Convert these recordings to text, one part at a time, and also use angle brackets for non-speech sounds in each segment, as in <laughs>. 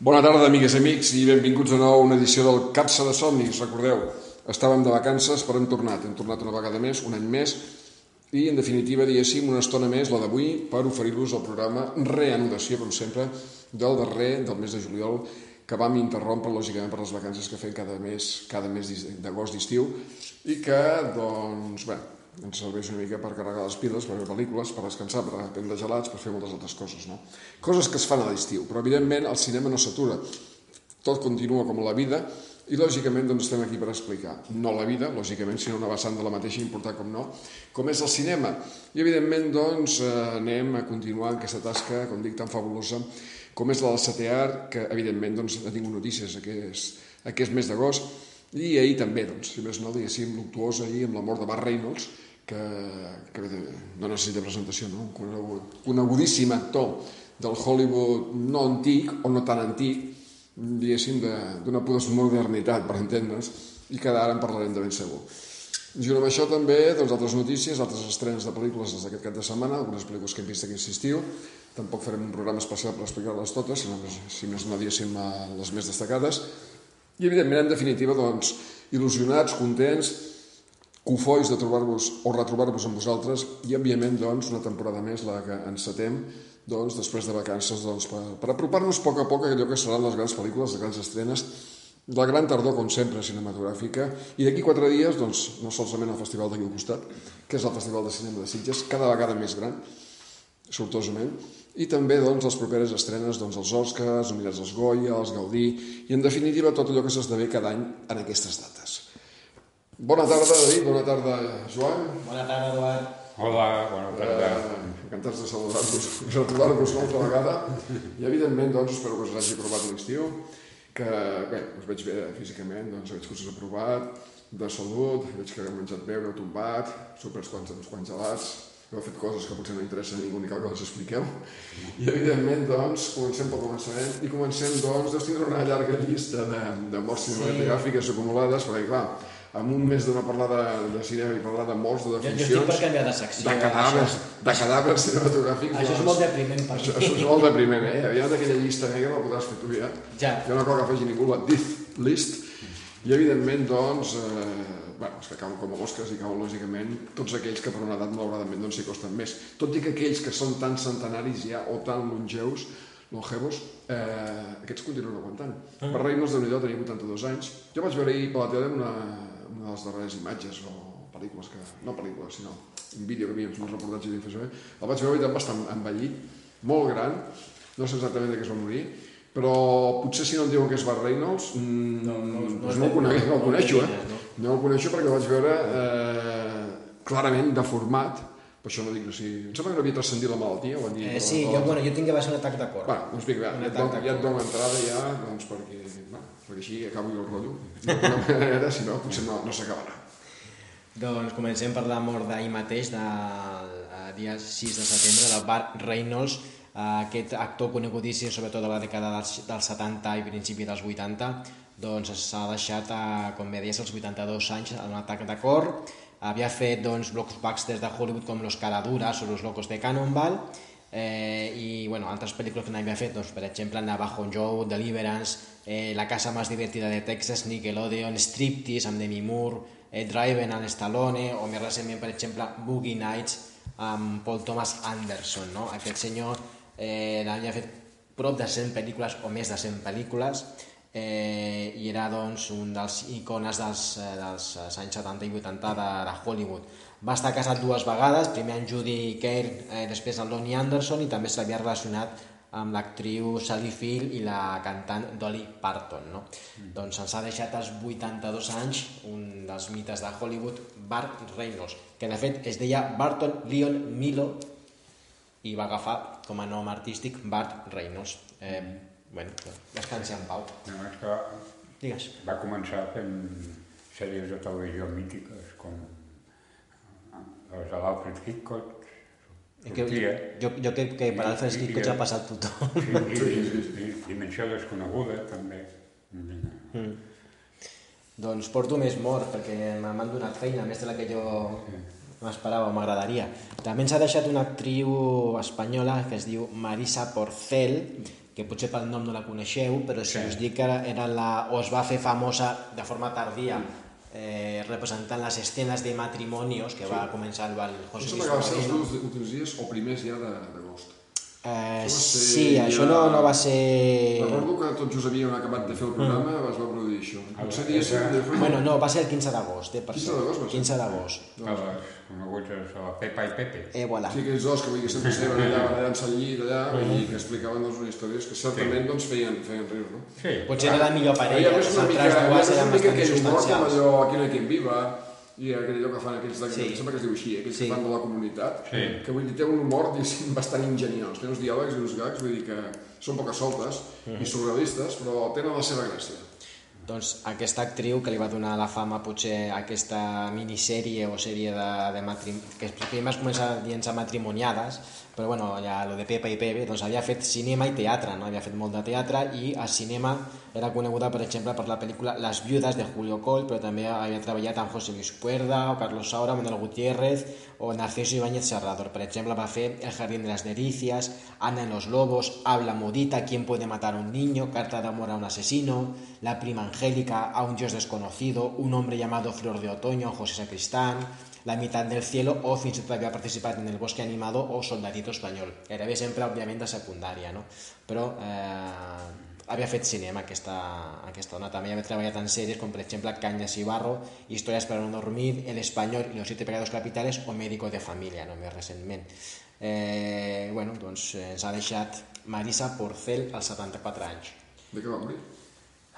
Bona tarda, amigues i amics, i benvinguts de nou a una edició del Capsa de Somnis. Recordeu, estàvem de vacances, però hem tornat. Hem tornat una vegada més, un any més, i, en definitiva, diguéssim, una estona més, la d'avui, per oferir-vos el programa Reanudació, com sempre, del darrer del mes de juliol, que vam interrompre, lògicament, per les vacances que fem cada mes, cada mes d'agost d'estiu, i que, doncs, bé, ens serveix una mica per carregar les piles, per veure pel·lícules, per descansar, per prendre gelats, per fer moltes altres coses, no? Coses que es fan a l'estiu, però evidentment el cinema no s'atura. Tot continua com la vida i lògicament doncs, estem aquí per explicar, no la vida, lògicament, sinó una vessant de la mateixa important com no, com és el cinema. I evidentment doncs, eh, anem a continuar amb aquesta tasca, com dic, tan fabulosa com és la del CTR, que evidentment doncs, ha tingut notícies aquest, aquest mes d'agost, i ahir també, doncs, si més no, diguéssim, luctuós ahir amb la mort de Bar Reynolds, que, que no necessita presentació, no? un conegudíssim actor del Hollywood no antic, o no tan antic, diguéssim, d'una modernitat, per entendre's, i que ara en parlarem de ben segur. Junt amb això també, doncs, altres notícies, altres estrenes de pel·lícules des d'aquest cap de setmana, algunes pel·lícules que hem vist aquest estiu, tampoc farem un programa especial per explicar-les totes, sinó si més no, diguéssim, les més destacades, i, evidentment, en definitiva, doncs, il·lusionats, contents, cofois de trobar-vos o retrobar-vos amb vosaltres. I, òbviament, doncs, una temporada més, la que encetem, doncs, després de vacances, doncs, per, per apropar-nos a poc a poc a allò que seran les grans pel·lícules, les grans estrenes, la gran tardor, com sempre, cinematogràfica, i d'aquí quatre dies, doncs, no solament el festival d'aquí al costat, que és el Festival de Cinema de Sitges, cada vegada més gran, sortosament, i també doncs, les properes estrenes doncs, els Oscars, nominats als Goya, els Gaudí i en definitiva tot allò que s'esdevé cada any en aquestes dates. Bona tarda, David, bona tarda, Joan. Bona tarda, Eduard. Hola, bona tarda. Eh, encantats de saludar-vos i retrobar-vos una altra vegada. I evidentment, doncs, espero que us hagi provat l'estiu, que, bé, us veig bé físicament, doncs veig que us has aprovat, de salut, veig que heu menjat bé, heu tombat, supers quants, uns quants gelats, heu fet coses que potser no interessa a ningú ni cal que les expliqueu. I, evidentment, doncs, comencem pel començament i comencem, doncs, doncs tindre una llarga llista de, de morts cinematogràfiques sí. acumulades, perquè, clar, en un mes de no parlar de, de cinema i parlar de morts, de defuncions... Jo, jo estic per canviar de secció. De cadàvers, de cadàvers cinematogràfics. Això és molt depriment per això, això és molt depriment, eh? Aviam d'aquella llista negra la podràs fer tu ja. Ja. Jo no cal que faci ningú la death list. I, evidentment, doncs, eh, bueno, els que cauen com a mosques i cauen lògicament tots aquells que per una edat malauradament doncs s'hi costen més. Tot i que aquells que són tan centenaris ja o tan longeus, longevos, eh, aquests continuen aguantant. Mm. Per Reynolds de nhi tenia 82 anys. Jo vaig veure ahir per la tele una, una de les darreres imatges o pel·lícules que... no pel·lícules, sinó un vídeo que havíem, un reportatge d'info el vaig veure i bastant envellit, molt gran, no sé exactament de què es va morir, però potser si no em diuen que és Bar Reynolds, mmm, no, no, no, doncs no, el conec, no el coneixo, eh? No. no el coneixo perquè el vaig veure eh, clarament deformat, per això no dic que si... Em sembla que no havia transcendit la malaltia, ho han dit. Eh, sí, jo, bueno, jo tinc que va ser un atac de cor. Bueno, doncs vinga, ja, et ja et dono entrada ja, doncs perquè, bueno, perquè així acabo jo el rotllo. D'alguna manera, si no, potser no, no s'acabarà. Doncs comencem per la mort d'ahir mateix, del dia 6 de setembre, del Bart Reynolds, aquest actor conegudíssim, sobretot a la dècada dels, dels 70 i principi dels 80, doncs s'ha deixat, a, com bé deies, als 82 anys en un atac de cor. Havia fet doncs, blockbusters de Hollywood com Los Caraduras o Los Locos de Cannonball, eh, i bueno, altres pel·lícules que n'havia fet, doncs, per exemple, Navajo Joe, Deliverance, eh, La casa més divertida de Texas, Nickelodeon, Striptease amb Demi Moore, eh, Driven amb Stallone, o més recentment, per exemple, Boogie Nights amb Paul Thomas Anderson. No? Aquest senyor eh, havia fet prop de 100 pel·lícules o més de 100 pel·lícules eh, i era doncs, un dels icones dels, eh, dels anys 70 i 80 de, de Hollywood. Va estar casat dues vegades, primer amb Judy Kerr, eh, després amb Lonnie Anderson i també s'havia relacionat amb l'actriu Sally Field i la cantant Dolly Parton. No? Mm. Doncs ens ha deixat als 82 anys un dels mites de Hollywood, Bart Reynolds, que de fet es deia Barton Leon Milo i va agafar com a nom artístic Bart Reynolds. Eh, bueno, descansi en pau. No, és que Digues. va començar fent sèries de televisió mítiques com les de l'Alfred Hitchcock, que, jo, jo, jo crec que per Alfred Hitchcock ja ha passat tothom. Sí, sí, sí, sí. Dimensió desconeguda, també. Mm. Doncs porto més mort, perquè m'han donat feina, més de la que jo m'esperava m'agradaria. També ens ha deixat una actriu espanyola que es diu Marisa Porcel, que potser pel nom no la coneixeu, però si Sí. us dic que era, la, o es va fer famosa de forma tardia eh, representant les escenes de matrimonios que va començar el, José Luis que va ser els Moreno. últims, dies o primers ja d'agost. Eh, Això ser sí, això no, ja- no va ser... Recordo que tot just havíem acabat de fer el programa, es va produir això. Potser Ah, diguéssim... és- de- Bueno, no, va ser el 15 d'agost, eh, per 15 cert. d'agost va ser? 15 d'agost. A les conegudes a la Pepa i Pepe. Eh, voilà. Sí, aquells dos que que sempre estaven allà barallant-se al llit, allà, i que explicaven doncs, unes històries que certament doncs, feien, feien riure, no? Sí. Potser era la millor parella, les altres dues més eren bastant aquell humor com substancials. allò Aquí no hi viva, i aquell allò que fan aquells de, Sí. sembla que es diu així, aquells Sí. que fan de la comunitat, Sí. que vull dir, té un humor diguéssim, bastant ingeniós, té uns diàlegs i uns gags, vull dir que són poques soltes i surrealistes, però tenen la seva gràcia. Doncs aquesta actriu que li va donar la fama potser a aquesta minissèrie o sèrie de, de matrim... que primer es comença dient matrimoniades, però bueno, ja lo de Pepa i Pepe, doncs havia fet cinema i teatre, no? havia fet molt de teatre i a cinema era coneguda, per exemple, per la pel·lícula Les viudes de Julio Coll, però també havia treballat amb José Luis Cuerda, o Carlos Saura, Manuel Gutiérrez, o Narciso Ibáñez Serrador. Per exemple, va fer El jardín de las delicias, Ana en los lobos, Habla modita, ¿Quién puede matar a un niño?, Carta de amor a un asesino, La prima angélica, A un dios desconocido, Un hombre llamado Flor de otoño, José Sacristán, La mitad del cielo, o fins i tot havia participat en El bosque animado o Soldadito español. Gairebé sempre, òbviament, de secundària, no? Però eh, havia fet cinema aquesta, aquesta dona. També havia treballat en sèries com, per exemple, Cañas y Barro, Historias para no dormir, El español y los siete pecados capitales o Médico de familia, no més recentment. Eh, bueno, doncs ens ha deixat Marisa Porcel als 74 anys. De què va morir?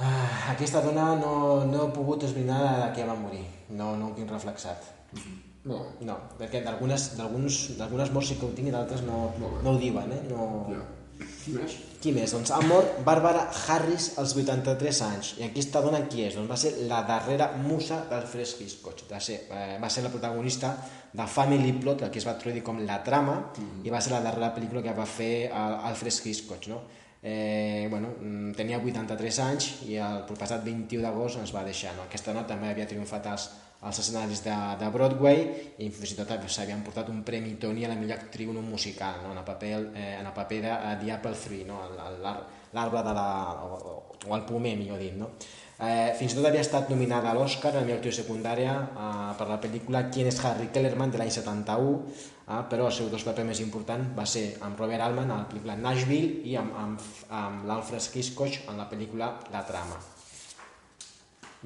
Ah, aquesta dona no, no he pogut esbrinar de què va morir, no, no ho tinc reflexat. Molt bé. No, perquè d'algunes morts sí que ho tinc i d'altres no, no ho diuen, eh? No... Ja. Qui més? Qui més? Doncs ha mort Bàrbara Harris als 83 anys. I aquesta dona qui és? Doncs va ser la darrera musa d'Alfred Hitchcock. Va ser, eh, va ser la protagonista de Family Plot, el que es va traduir com La Trama, i va ser la darrera pel·lícula que va fer el- Alfred Hitchcock. No? Eh, bueno, mm, tenia 83 anys i el proppassat 21 d'agost ens va deixar. No? Aquesta dona també havia triomfat als, als escenaris de, de Broadway i fins i tot s'havien portat un premi Tony a la millor actriu un musical, no? en el paper, eh, en el paper de uh, The Apple Tree, no? L'arbre de la... O, o el pomer, millor dit. No? Eh, fins i tot havia estat nominada a l'Oscar a la millor actriu secundària eh, per la pel·lícula Quién és Harry Kellerman de l'any 71, eh, però el seu dos paper més important va ser amb Robert Altman a la pel·lícula Nashville i amb, amb, amb l'Alfred Hitchcock en la pel·lícula La Trama.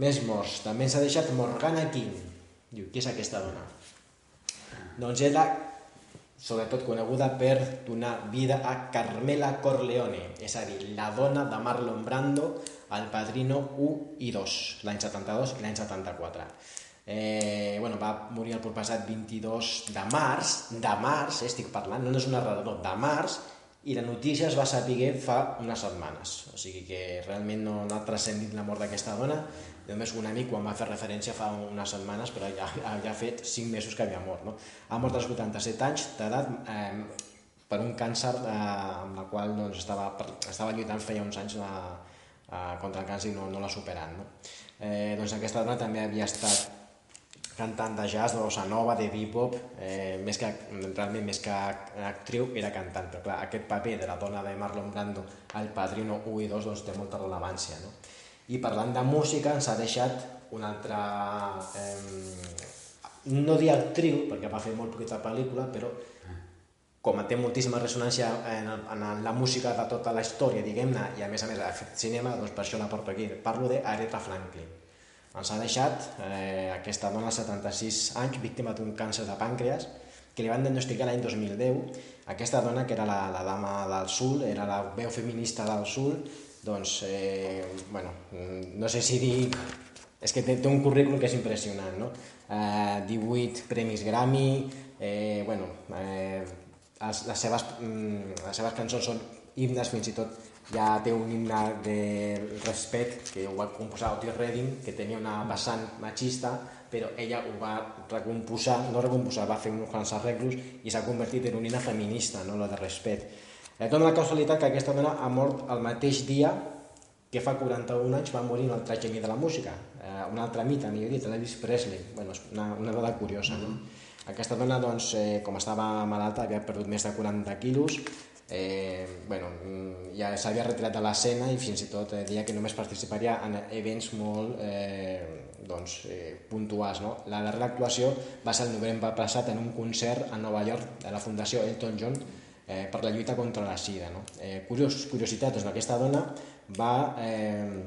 Més morts. També ens ha deixat Morgana King. Diu, qui és aquesta dona? Doncs era sobretot coneguda per donar vida a Carmela Corleone, és a dir, la dona de Marlon Brando al Padrino 1 i 2, l'any 72 i l'any 74. Eh, bueno, va morir el proppassat 22 de març, de març, eh, estic parlant, no és un narrador, de març, i la notícia es va saber fa unes setmanes. O sigui que realment no, no ha transcendit la mort d'aquesta dona. Només un amic quan va fer referència fa unes setmanes, però ja, ja ha fet 5 mesos que havia mort. No? Ha mort als 87 anys d'edat eh, per un càncer eh, amb la qual doncs, estava, estava lluitant feia uns anys la, eh, contra el càncer i no, no l'ha superat. No? Eh, doncs aquesta dona també havia estat cantant de jazz, de bossa nova, de bebop, eh, més que, realment més que actriu era cantant, però clar, aquest paper de la dona de Marlon Brando al Padrino 1 i 2 doncs, té molta rellevància. No? I parlant de música ens ha deixat una altra, eh, no dir actriu, perquè va fer molt poqueta pel·lícula, però com té moltíssima ressonància en, en la música de tota la història, diguem-ne, i a més a més fet cinema, doncs per això la porto aquí. Parlo d'Aretha Franklin. Ens ha deixat eh, aquesta dona als 76 anys, víctima d'un càncer de pàncreas, que li van diagnosticar l'any 2010. Aquesta dona, que era la, la dama del Sul, era la veu feminista del Sul, doncs, eh, bueno, no sé si dir... És que té, té un currículum que és impressionant, no? Eh, 18 premis Grammy, eh, bueno, eh, les, les, seves, mm, les seves cançons són himnes, fins i tot ja té un himne de respect que ho va composar Otis Redding, que tenia una vessant machista, però ella ho va recomposar, no recomposar, va fer uns quants arreglos i s'ha convertit en un himne feminista, no la de respect. Eh, dona la casualitat que aquesta dona ha mort el mateix dia que fa 41 anys va morir un altre geni de la música, eh, un altre mite, millor dit, l'Elvis Presley. Bueno, és una, una dada curiosa. No? Aquesta dona, doncs, eh, com estava malalta, havia perdut més de 40 quilos, eh, bueno, mm, ja s'havia retirat de l'escena i fins i tot eh, deia que només participaria en events molt eh, doncs, eh, puntuals. No? La darrera actuació va ser el novembre passat en un concert a Nova York de la Fundació Elton John eh, per la lluita contra la sida. No? Eh, curios, curiositat, doncs, aquesta dona va eh,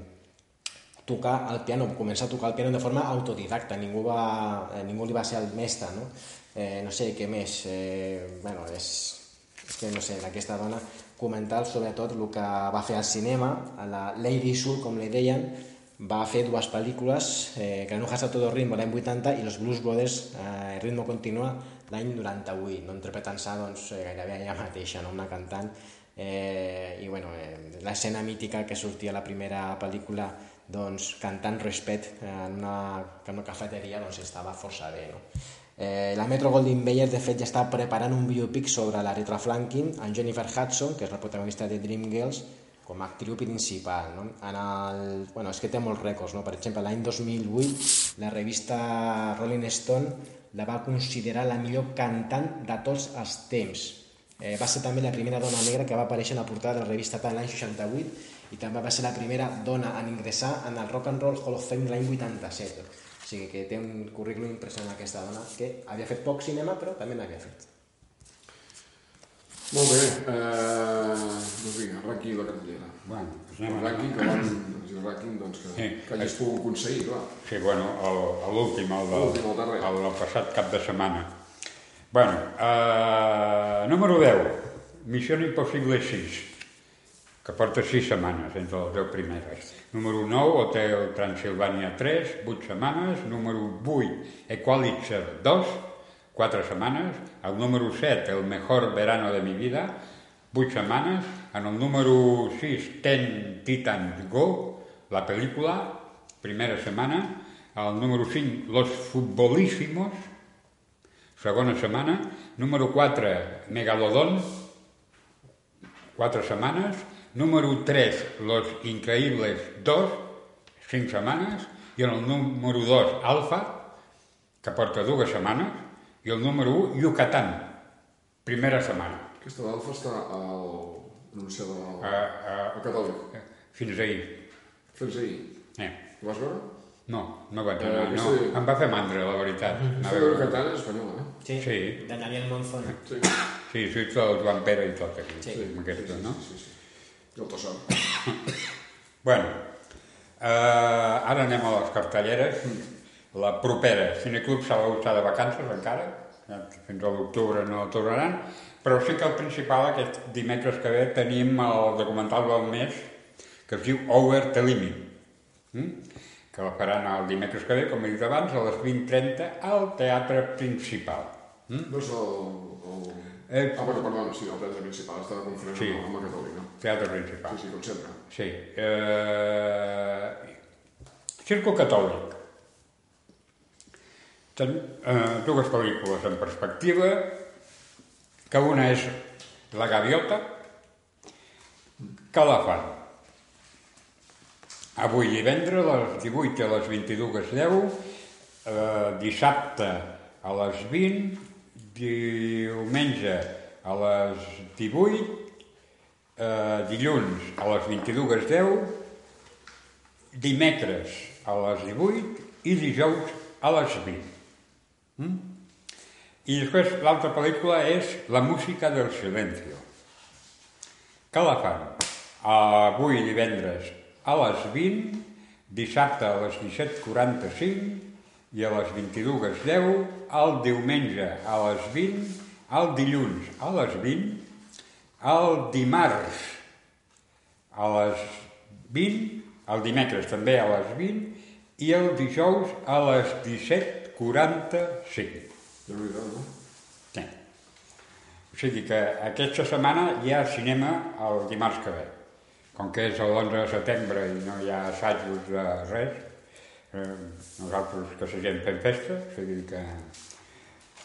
tocar el piano, començar a tocar el piano de forma autodidacta, ningú, va, eh, ningú li va ser el mestre, no? Eh, no sé què més, eh, bueno, és, és que no sé, d'aquesta dona comentar sobretot el que va fer al cinema, a la Lady Soul, com li deien, va fer dues pel·lícules, eh, Granujas a todo ritmo l'any 80 i Los Blues Brothers, eh, Ritmo Continua, l'any 98, no interpretant-se doncs, eh, gairebé ella mateixa, no? una cantant, eh, i bueno, eh, l'escena mítica que sortia a la primera pel·lícula doncs, cantant Respect en una, en una cafeteria doncs, estava força bé. No? Eh, la Metro Goldwyn Mayer, de fet, ja està preparant un biopic sobre la Rita Franklin amb Jennifer Hudson, que és la protagonista de Dreamgirls, com a actriu principal. No? En el, bueno, és que té molts rècords. No? Per exemple, l'any 2008, la revista Rolling Stone la va considerar la millor cantant de tots els temps. Eh, va ser també la primera dona negra que va aparèixer en la portada de la revista Time l'any 68 i també va ser la primera dona en ingressar en el Rock and Roll Hall of Fame l'any 87 sigui que té un currículum impressionant aquesta dona que havia fet poc cinema però també n'havia fet. Molt bé, eh, doncs vinga, rànquing de cartellera. Bueno, doncs El anem a... rànquing que van, el rànquing doncs, que, Sí. que hagis pogut aconseguir, clar. Sí, bueno, el- l'últim, el, del- el darrer. el del passat cap de setmana. Bueno, eh, número 10, Missió Impossible 6, que porta 6 setmanes entre les 10 primeres. Número 9, Hotel Transilvània 3, 8 setmanes. Número 8, Equalizer 2, 4 setmanes. El número 7, El mejor verano de mi vida, 8 setmanes. En el número 6, Ten Titans Go, la pel·lícula, primera setmana. El número 5, Los Futbolísimos, segona setmana. Número 4, Megalodon, 4 setmanes. Número 3, Los Increïbles 2, 5 setmanes. I en el número 2, Alfa, que porta dues setmanes. I el número 1, Yucatán, primera setmana. Aquesta d'Alfa està al anunciada al, Uh, uh, al catòlic. fins ahir. Fins ahir. Eh. Ho vas veure? No, no vaig Eh, anar. No, sí. em va fer mandra, la veritat. A de veure- Yucatán és espanyola, eh? Sí, Sí. de Daniel Monzón. Sí. Sí, sí, el Joan Pere i tot aquí, Sí. amb aquesta, no? Sí, sí. I el. <coughs> Bueno, eh, ara anem a les cartelleres. La propera, Cineclub Salou està de vacances encara, fins a l'octubre no tornaran, però sí que el principal, aquest dimecres que ve, tenim el documental del mes que es diu Over the Limit, mm? que la faran el dimecres que ve, com he dit abans, a les 20.30 al Teatre Principal. Mm? No és el... el... Eh, Ah, bueno, perdona, sí, el teatre principal. Estava confonent Sí. amb, la catòlica. Teatre Principal. Sí, sí, com sempre. Sí. Eh, Circo Catòlic. Ten, eh, dues pel·lícules en perspectiva, que una és La Gaviota, que la fan avui divendres a les 18 a les 22.10, eh, dissabte a les 20, diumenge a les 18, eh, dilluns a les 22.10, dimecres a les 18 i dijous a les 20. Mm? I després l'altra pel·lícula és La música del silencio. Que la fan avui divendres a les 20, dissabte a les 17.45 i a les 22.10, el diumenge a les 20, el dilluns a les 20, el dimarts a les 20, el dimecres també a les 20 i el dijous a les 17.45. Déu-n'hi-do, no? Sí. O sigui que aquesta setmana hi ha cinema el dimarts que ve. Com que és l'11 de setembre i no hi ha assajos de res, eh, nosaltres que seguim fent festa, o sigui que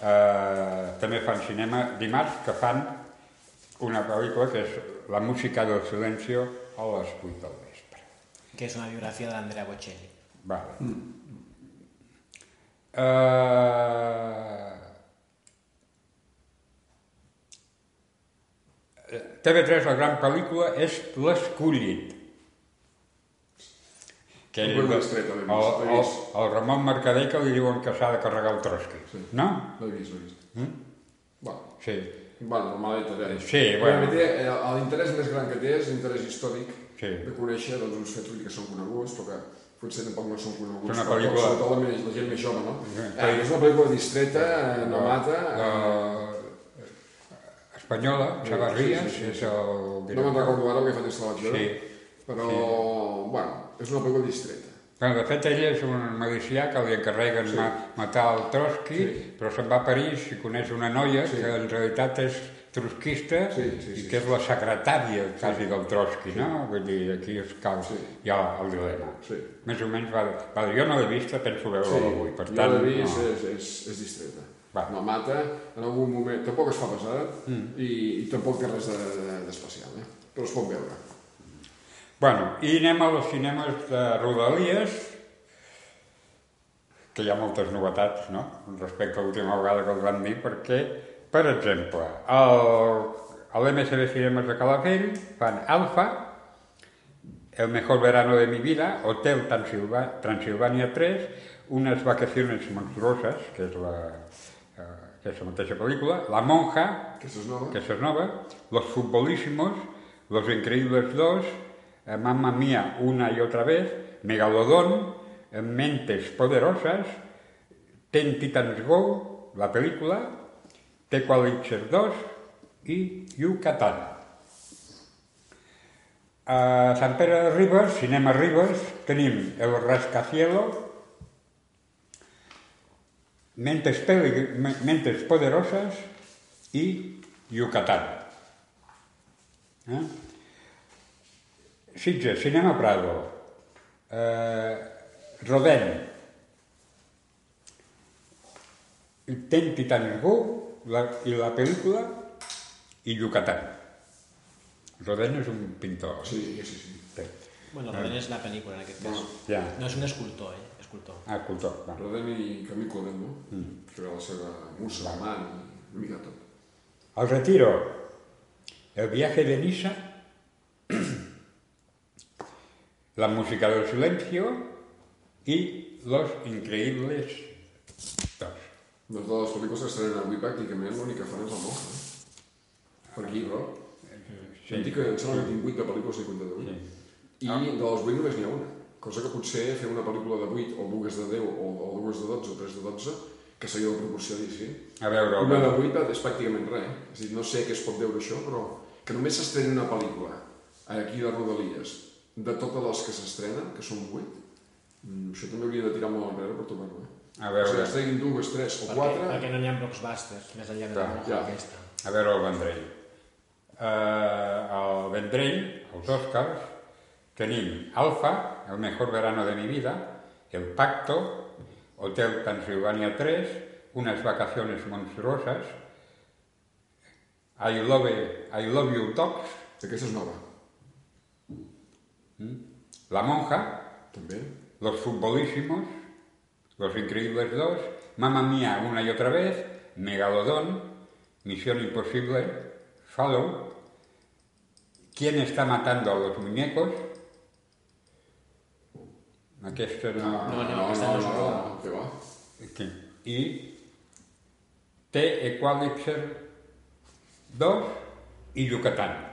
eh, també fan cinema dimarts que fan una pel·lícula que és La música del silencio a les 8 del vespre. que és una biografia de l'Andrea Bocelli. Vale. Eh, eh, TV3 la gran pel·lícula és L'Escollit. Que punt el, el, el, el Ramon Mercader que li diuen que s'ha de carregar el Trotsky. Sí. No? L'he vist, l'he vist. Mm? Bueno, Sí. Bueno, a veure. Sí, bueno. Eh, L'interès més gran que té és l'interès històric Sí. de conèixer doncs, uns fets que són coneguts, però que potser tampoc no són coneguts. És una pel·lícula- Sobretot la, més- la gent més jove, no? Sí. Eh, és una pel·lícula distreta, eh, no mata... La, Eh, espanyola, Chavarrías, Sí, sí, sí, sí. és el no me'n director. recordo ara perquè fa temps que la vaig veure, Sí. però, bueno, és una pel·lícula distreta. Bueno, de fet, ell és un milicià que li encarreguen Sí. ma matar el Trotsky, Sí. però se'n va a París i coneix una noia Sí. que en realitat és trotskista Sí, sí, i sí. que és la secretària quasi del Trotsky, no? Vull dir, aquí es cau Sí. ja el dilema. Sí. Més o menys va, va dir, jo no l'he vista, penso veure-la avui, per jo tant... l'he vist, no. és, és, és distreta. Va. No mata, en algun moment, tampoc es fa pesada Mm. i, i tampoc té res de- de- d'especial, eh? però es pot veure. Bueno, i anem a los cinemes de Rodalies, que hi ha moltes novetats, no?, respecte a l'última vegada que els vam dir, perquè, per exemple, el, a l'MSB Cinemes de Calafell fan Alfa, El mejor verano de mi vida, Hotel Transilva- Transilvania 3, Unes vacaciones monstruoses, que és la, eh, aquesta mateixa pel·lícula, La monja, Aquesta és nova. que és nova, Los futbolísimos, Los increíbles 2, eh, Mamma mía una y otra vez, Megalodón, eh, Mentes poderosas, Ten Titans Go, la pel·lícula, Tequalitzer 2 i Yucatán. A Sant Pere de Ribes, Cinema Ribes, tenim El Rascacielo, Mentes, Mentes Poderosas i Yucatán. Eh? Sitges, Cinema Prado, eh, Rodent, Ten Titans Go la, i la pel·lícula i Yucatán. Rodent és un pintor. Sí, sí, sí. Sí. Bueno, Rodent és la pel·lícula, en aquest cas. Ja. No és un escultor, eh? Escultor. Ah, cultor. Va. Rodent i Camí Clodet, no? Mm. Que era la seva musulman, una mica tot. Al retiro. El viaje de Nisa. La música del silencio y Los Increíbles 2. Doncs de les pel·lícules que estrenen avui pràcticament l'únic que fan és la monja. Eh? Per aquí, però. Sí. Em dic que em sembla que tinc 8 de pel·lícules i 8 de 8. Sí. I Ah. de les 8 només n'hi ha una. Cosa que potser fer una pel·lícula de 8 o dues de 10 o, o dues de 12 o 3 de 12 que seria la proporció d'ICI. A veure, Una de el, 8 és pràcticament res. És dir, no sé què es pot veure això, però que només s'estreni una pel·lícula aquí de Rodalies de totes les que s'estrenen, que són 8, mm, això també hauria de tirar molt enrere per trobar-ho. Eh? a O sigui, veure, es treguin dues, tres o Perquè, quatre... perquè no n'hi ha blockbusters, més enllà de Clar, la ja. aquesta. a veure el Vendrell. Uh, el Vendrell, els Oscars, tenim Alfa, El mejor verano de mi vida, El Pacto, Hotel Transilvania 3, Unas vacaciones monstruosas, I love, I love you dogs, Aquesta és nova, La monja, també. Los futbolísimos, Los increíbles 2, Mamma mía una y otra vez, Megalodón, Misión imposible, Follow, ¿Quién está matando a los muñecos? Aquesta no... No, no, aquesta no és no, nova. no, què va? Aquí. I T Equalizer 2 i Yucatán.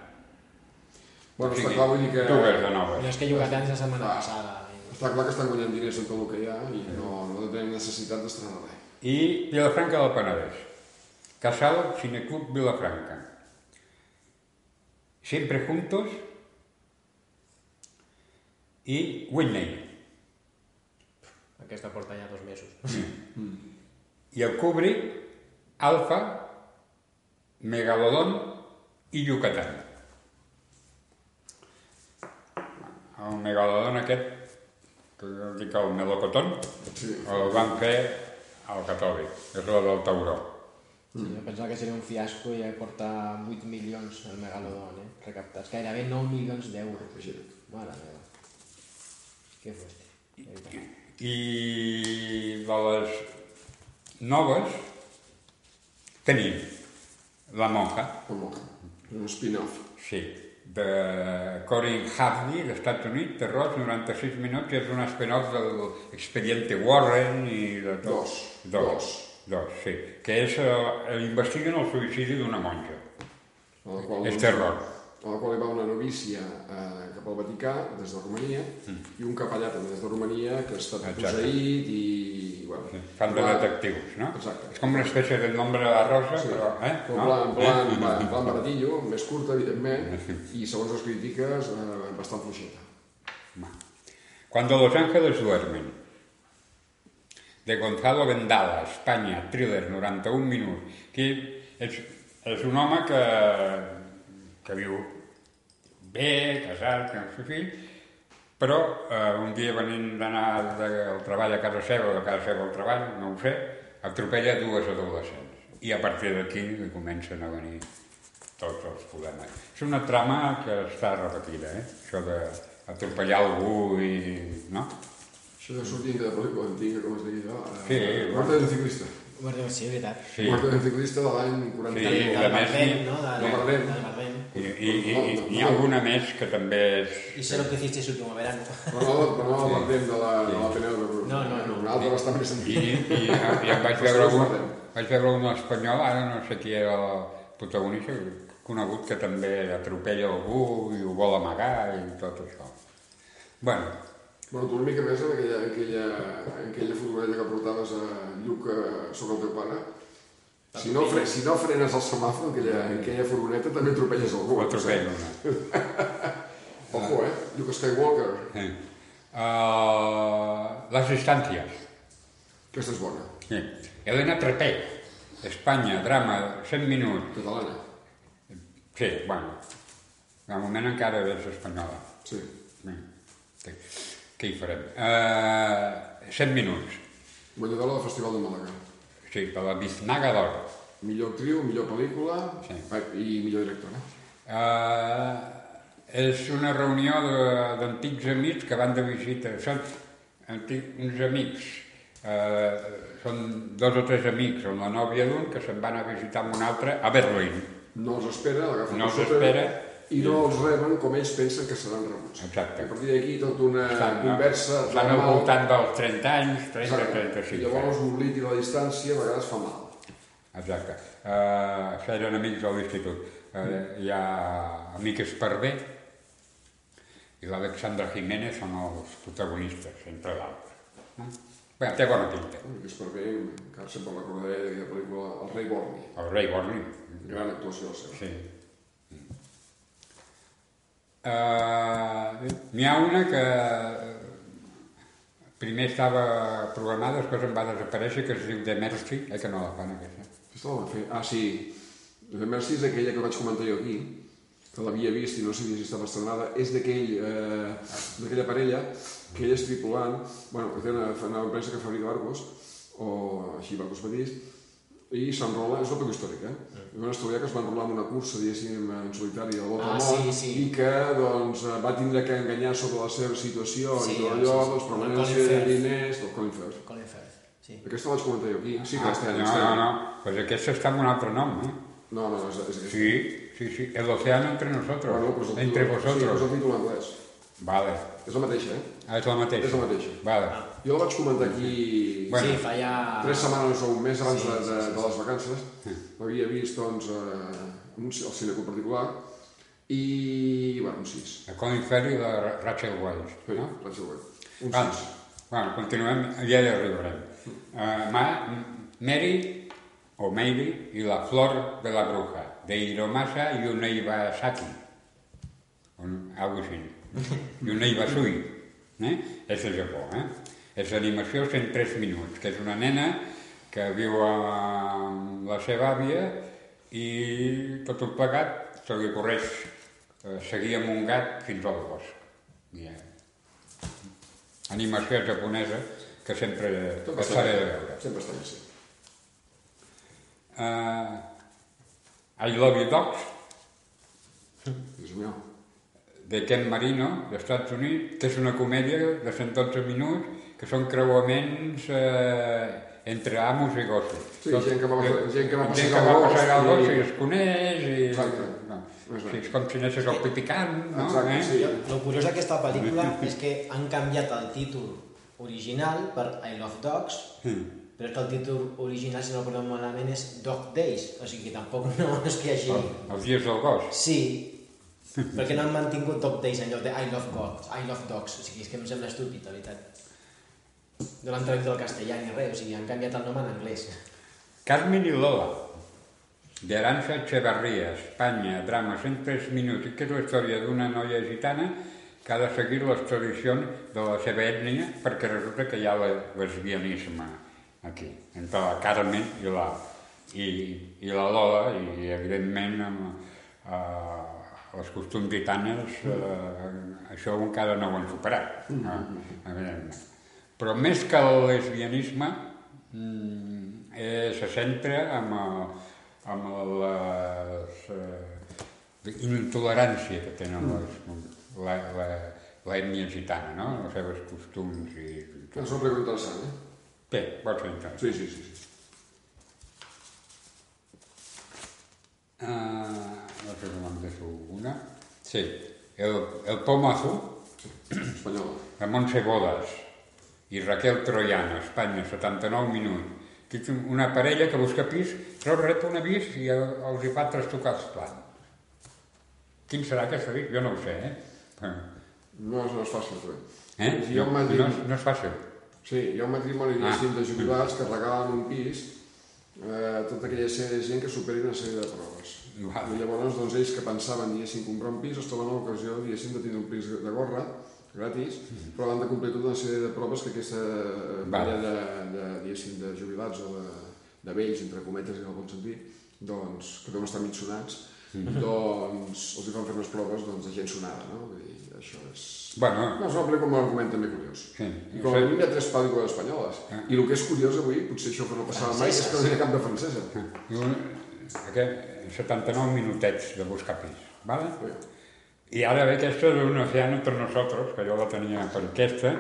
Bueno, està clar, vull dir que... Dues de noves. No és que Yucatán és la setmana Ah. passada. Està clar que estan guanyant diners en tot el que hi ha i no, no tenim necessitat d'estrenar res. I Vilafranca del Penedès. Casal Cineclub Vilafranca. Siempre juntos i Whitney. Aquesta porta ja dos mesos. I el Kubrick, Alfa, Megalodon i Yucatán. El Megalodon aquest, que jo dic el melocotón, Sí. el van fer al catòlic, és la del tauró. Sí, jo pensava que seria un fiasco i ja porta 8 milions el Megalodon, eh? recaptats. Gairebé 9 milions d'euros. Imagina't. Mare meva. Què fuerte. de veritat. I de les noves tenim La Monja, La monja. Un spin-off. Sí, de Corin Hardy, dels Estats Units, terror, 96 minuts, i és un spin-off de l'expediente Warren i de tot. Dos. Dos. Dos. Dos, sí. Que és, eh, investiguen el suïcidi d'una monja. Qual, És doncs, terror. A la qual hi va una novícia eh, cap al Vaticà, des de Romania, i un capellà també des de Romania, que ha estat Mm. Exacte. posseït i... Bueno, Fan de detectius, no? Exacte. És com una espècie de nombre de rosa, Sí, però... Eh? en no? plan, plan, Eh? en plan baratillo, més curta, evidentment, i segons les crítiques, eh, bastant fluixeta. Cuando los ángeles duermen, de Gonzalo Vendala, Espanya, thriller, 91 minuts. Aquí és, és un home que, que viu bé, casat, amb el seu fill, però eh, un dia venint d'anar del treball a casa seva o de casa seva al treball, no ho sé, atropella dues adolescents. I a partir d'aquí li comencen a venir tots els problemes. És una trama que està repetida, eh? Això d'atropellar algú i... no? Això deu sortir de pel·lícula antiga, com es deia allò. eh, Sí, Muerte del ciclista. Bueno, sí, veritat. Sí. Del ciclista de l'any 40. Sí, Del i a més, i- no? De, del Bardem. del Bardem. I, i, i, i hi ha alguna més que també és... Y sé lo que hiciste ese último verano. Però no, però no el parlem de la, de la Cruz. No, no, no. Una altra bastant més I, antiga. i, i em vaig veure sí, un, vaig veure un espanyol, ara no sé qui era el protagonista, conegut que també atropella algú i ho vol amagar i tot això. Bueno, Bueno, tu una mica més en aquella, en aquella, en aquella furgoneta que portaves a Lluc eh, sobre el teu pare. Si no, fre, si no frenes el semàfor en aquella, en aquella furgoneta també atropelles algú. ho atropella <laughs> una. Ojo, eh? Luke Skywalker. Sí. Uh, les distàncies. Aquesta és bona. Sí. Elena Trepé, Espanya, drama, 100 minuts. Catalana. Sí, bueno, de moment encara és espanyola. Sí. Sí. Sí. Què hi farem? Uh, 100 minuts. Guanyadora del Festival de Màlaga. Sí, de la Biznaga d'Or. Millor actriu, millor pel·lícula Sí. eh, i millor directora. Uh, és una reunió d'antics amics que van de visita. Són antic, uns amics, uh, són dos o tres amics, amb la nòvia d'un, que se'n van a visitar amb un altre a Berlín. No els espera, l'agafen No per els espera. I no els reben com ells pensen que seran rebuts. Exacte. A partir d'aquí tota una conversa Estan al voltant dels 30 anys, 30, Exacte. 35. I llavors l'oblit i la distància a vegades fa mal. Exacte. Uh, això eren amics de l'institut. Uh, hi ha amics per bé i l'Alexandra Jiménez són els protagonistes, entre d'altres. No? Bé, té bona pinta. Bé, encara sempre recordaré d'aquella pel·lícula El rei Borni. El rei Borni. Gran actuació seva. Sí. Uh, N'hi ha una que eh, primer estava programada, després em va desaparèixer, que es diu The Mercy, eh, que no la fan aquesta. Aquesta la van fer. Ah, sí. The Mercy és aquella que vaig comentar jo aquí, que l'havia vist i no sabia si estava estrenada. És d'aquell, eh, d'aquella parella que ell és tripulant, bueno, que té una, una empresa que fabrica barcos, o així barcos petits, i s'enrola, és una pel·lícula històrica, eh? És una història que es va enrolar en una cursa, diguéssim, en solitari a la volta Ah, al món, sí, sí. i que doncs, va tindre que enganyar sobre la seva situació Sí, i tot sí, allò, sí. doncs, per El manera Colin de Firth. diners, del Colin Firth. Colin Firth, sí. Aquesta la vaig comentar jo aquí, sí que Ah, està no, no, no, pues aquesta està amb un altre nom, eh? No, no, és, és, és, Sí, sí, sí, el océano entre nosotros, Bueno, pues entre títol- Sí, vosotros. pues el títol anglès. Vale, És la mateixa, eh? ah, és la mateixa. És la mateixa. Vale. Jo la vaig comentar aquí Bueno. sí, fa ja... tres setmanes o un mes abans Sí, de, sí, de, sí, de les vacances. L'havia vist, doncs, eh, un, al cineclub particular i, bueno, un 6. El Colin i la Rachel Weisz, Sí, no? vaig següent. Un Bueno, 6. bueno, continuem, ja hi arribarem. Uh, Ma, Mary, o Mary, i la flor de la bruja, de Hiromasa Yuneibasaki, o algo així, <laughs> Yuneibasui, eh? és de Japó, eh? És animació 103 minuts, que és una nena que viu amb la seva àvia i tot el plegat se li correix eh, seguir amb un gat fins al bosc. I, eh, animació japonesa que sempre Tot que s'ha de veure. Sempre està sí. Uh, I Love You Dogs, Dios mío. de Ken Marino, dels Estats Units, que és una comèdia de 112 minuts, que són creuaments eh, entre amos i gossos. Sí, gent que va- gent que va gent passejar que va el gos el i- gos i es coneix i... Exacte. No. Exacte. Sí, és com si anessis al pipicant, no? Exacte, eh? sí. El curiós d'aquesta pel·lícula <laughs> és que han canviat el títol original per I Love Dogs, Mm. però és que el títol original, si no recordem malament, és Dog Days, o sigui que tampoc <laughs> no és que hi hagi... Els dies del gos. Sí, perquè no han mantingut Dog Days en lloc de I Love Dogs, I Love Dogs, o sigui, és que em sembla estúpid, la veritat. No l'han traduït al castellà ni res, o sigui, han canviat el nom en anglès. Carmen y Lola, de Aranza Echevarría, Espanya, drames en 3 minuts, i que és la història d'una noia gitana que ha de seguir les tradicions de la seva ètnia perquè resulta que hi ha lesbianisme aquí, entre la Carmen i la, i, i la Lola, i evidentment amb, eh, els costums gitanes eh, això encara no ho han superat, eh, evidentment. Però més que el lesbianisme, mm, eh, se centra en, el, en les eh, intolerància que tenen les, la, la, l'ètnia gitana, no? Els seus costums i... És una pregunta interessant, eh? Bé, pot ser interessant. Sí, sí, sí. sí. Ah, no sé com em deixo una. Sí, el, el Pomazo, Espanyola. de Montse Bodas i Raquel Troiano, Espanya, 79 minuts. Que és una parella que busca pis, però rep un avís i el- els hi fa trastocar els plans. Quin serà aquest avís? Jo no ho sé, eh? No, és- no és fàcil, però. Eh? Un No, matrimoni, no, és- no és fàcil. sí, hi ha un matrimoni Ah. de jubilats que regalen un pis eh, tota aquella sèrie de gent que superi una sèrie de proves. Vale. I llavors, doncs, ells que pensaven, diguéssim, comprar un pis, es troben l'ocasió, diguéssim, de tindre un pis de gorra, gratis, però han de complir tota una sèrie de proves que aquesta parella de, de, diguéssim, de jubilats o de, de vells, entre cometes, en el bon sentit, doncs, que deuen estar mig sonats, doncs els hi fan fer unes proves doncs, de gent sonada, no? Vull dir, això és... Bueno, No, és una pel·lícula amb un argument també curiós. Sí. I com a mínim hi ha tres pel·lícules espanyoles. Ah. I el que és curiós avui, potser això que no passava mai, és que no hi ha cap de francesa. un, aquest, 79 minutets de buscar pis, ¿vale? Bé, I ara ve aquesta d'un océano entre nosotros, que jo la tenia per aquesta,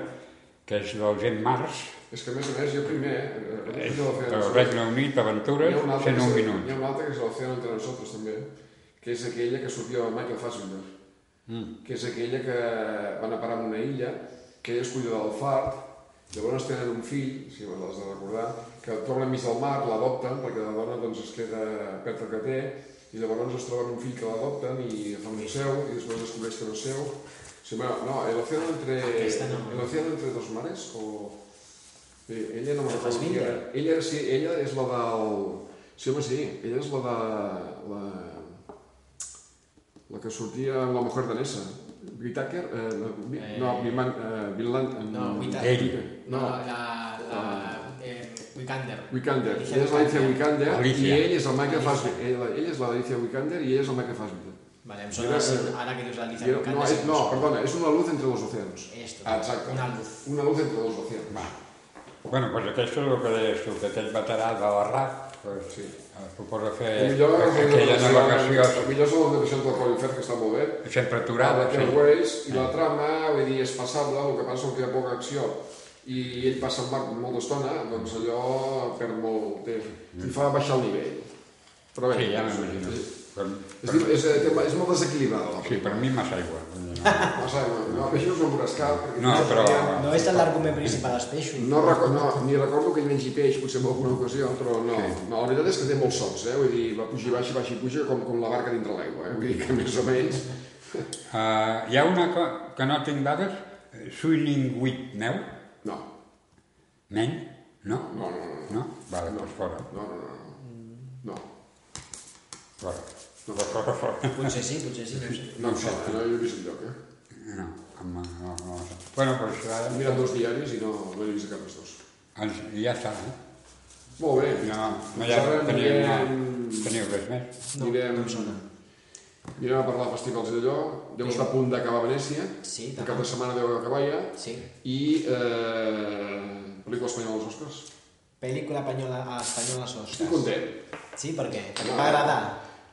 que és del Gent Mars, És que a més a més, jo primer... eh, és jo la feia del. Regne Unit, Aventures, Hi ha una altra 101 que és- minuts. Hi ha una altra que és l'Oceano entre nosotros també, que és aquella que sortia de Michael Fassbender, Mm. que és aquella que van a parar en una illa, que ella és cuida del fart, llavors tenen un fill, si me l'has de recordar, que troben enmig del mar, l'adopten, perquè la dona doncs, es queda perd el que té, i llavors es troben un fill que l'adopten i fa un seu, i després descobreix que no és seu. Sí, bueno, no, el océano entre, no. el océano entre dos mares, o... Sí, ella no me recordo qui era. Ella, sí, ella és la del... Sí, home, sí, ella és la de... La, la que sortia amb la mujer danesa. Whittaker? Eh, no, Eh, no, eh, Vinland... No, Whittaker. Ell. No, No, la... la eh, Wikander. Wikander. Alicia Ella és l'Alicia Wikander i Alicia. ell és el Michael. Fassbender. Ella, ella és l'Alicia Wikander i ell és el Michael Fassbender. Vale, em Era- sona, ara que dius l'Alicia I Wikander... no, és, no, perdona, és una luz entre dos océans. Esto, Ah, Exacte. una luz. Una luz entre dos océans. Va. Bueno, doncs aquest és el que deies tu, que aquest veterà de la RAC, pues, Sí. eh, suposa El fer millor aquella navegació el millor són les navegacions del Colin Firth, que està molt bé. sempre Ah, aturada, sí. Airways, i la trama, vull dir, és passable, el que passa és que hi ha poca acció i ell passa en mar molta estona, doncs allò perd molt temps i fa baixar el nivell. Però bé, Sí, ja és, m'imagino. és, Per, és, per, és, és, és molt desequilibrada la sí, per mi massa aigua. No, <laughs> saps, no, no, és un borrascal. perquè No, però- No és l'argument principal dels peixos. No, reco no, ni recordo que ell mengi peix, potser en alguna ocasió, però no, Sí. no, la veritat és que té molts sons, eh? vull dir, va pujar i baixa, baixa i puja, com, com la barca dintre l'aigua, eh? vull dir que més o menys... Uh, hi ha una que no tinc dades, eh, Swimming with Neu, No, nen, no? no, no, no, no, No? Vale, No. doncs fora, no, no, no, no, fora. No, fora, fora. Potser sí, potser sí, no no, eh? no he vist enlloc, eh? No, amb, no, no, no. Bueno, doncs He ara, mirat dos diaris i no, no he vist cap dels dos. ens, ja està, eh? Molt bé. No, no hi ha, teniu, no, anirem- teniu res més? No, Anirem- no em sona. Anirem a parlar de festivals d'allò, deu estar a punt d'acabar a Venècia, Sí, el cap de setmana deu acabar ja, Sí. i eh, pel·lícula espanyola als Oscars. Pel·lícula espanyola, a espanyola als Estic Oscars. content. Sí, per què? Perquè No. em va agradar.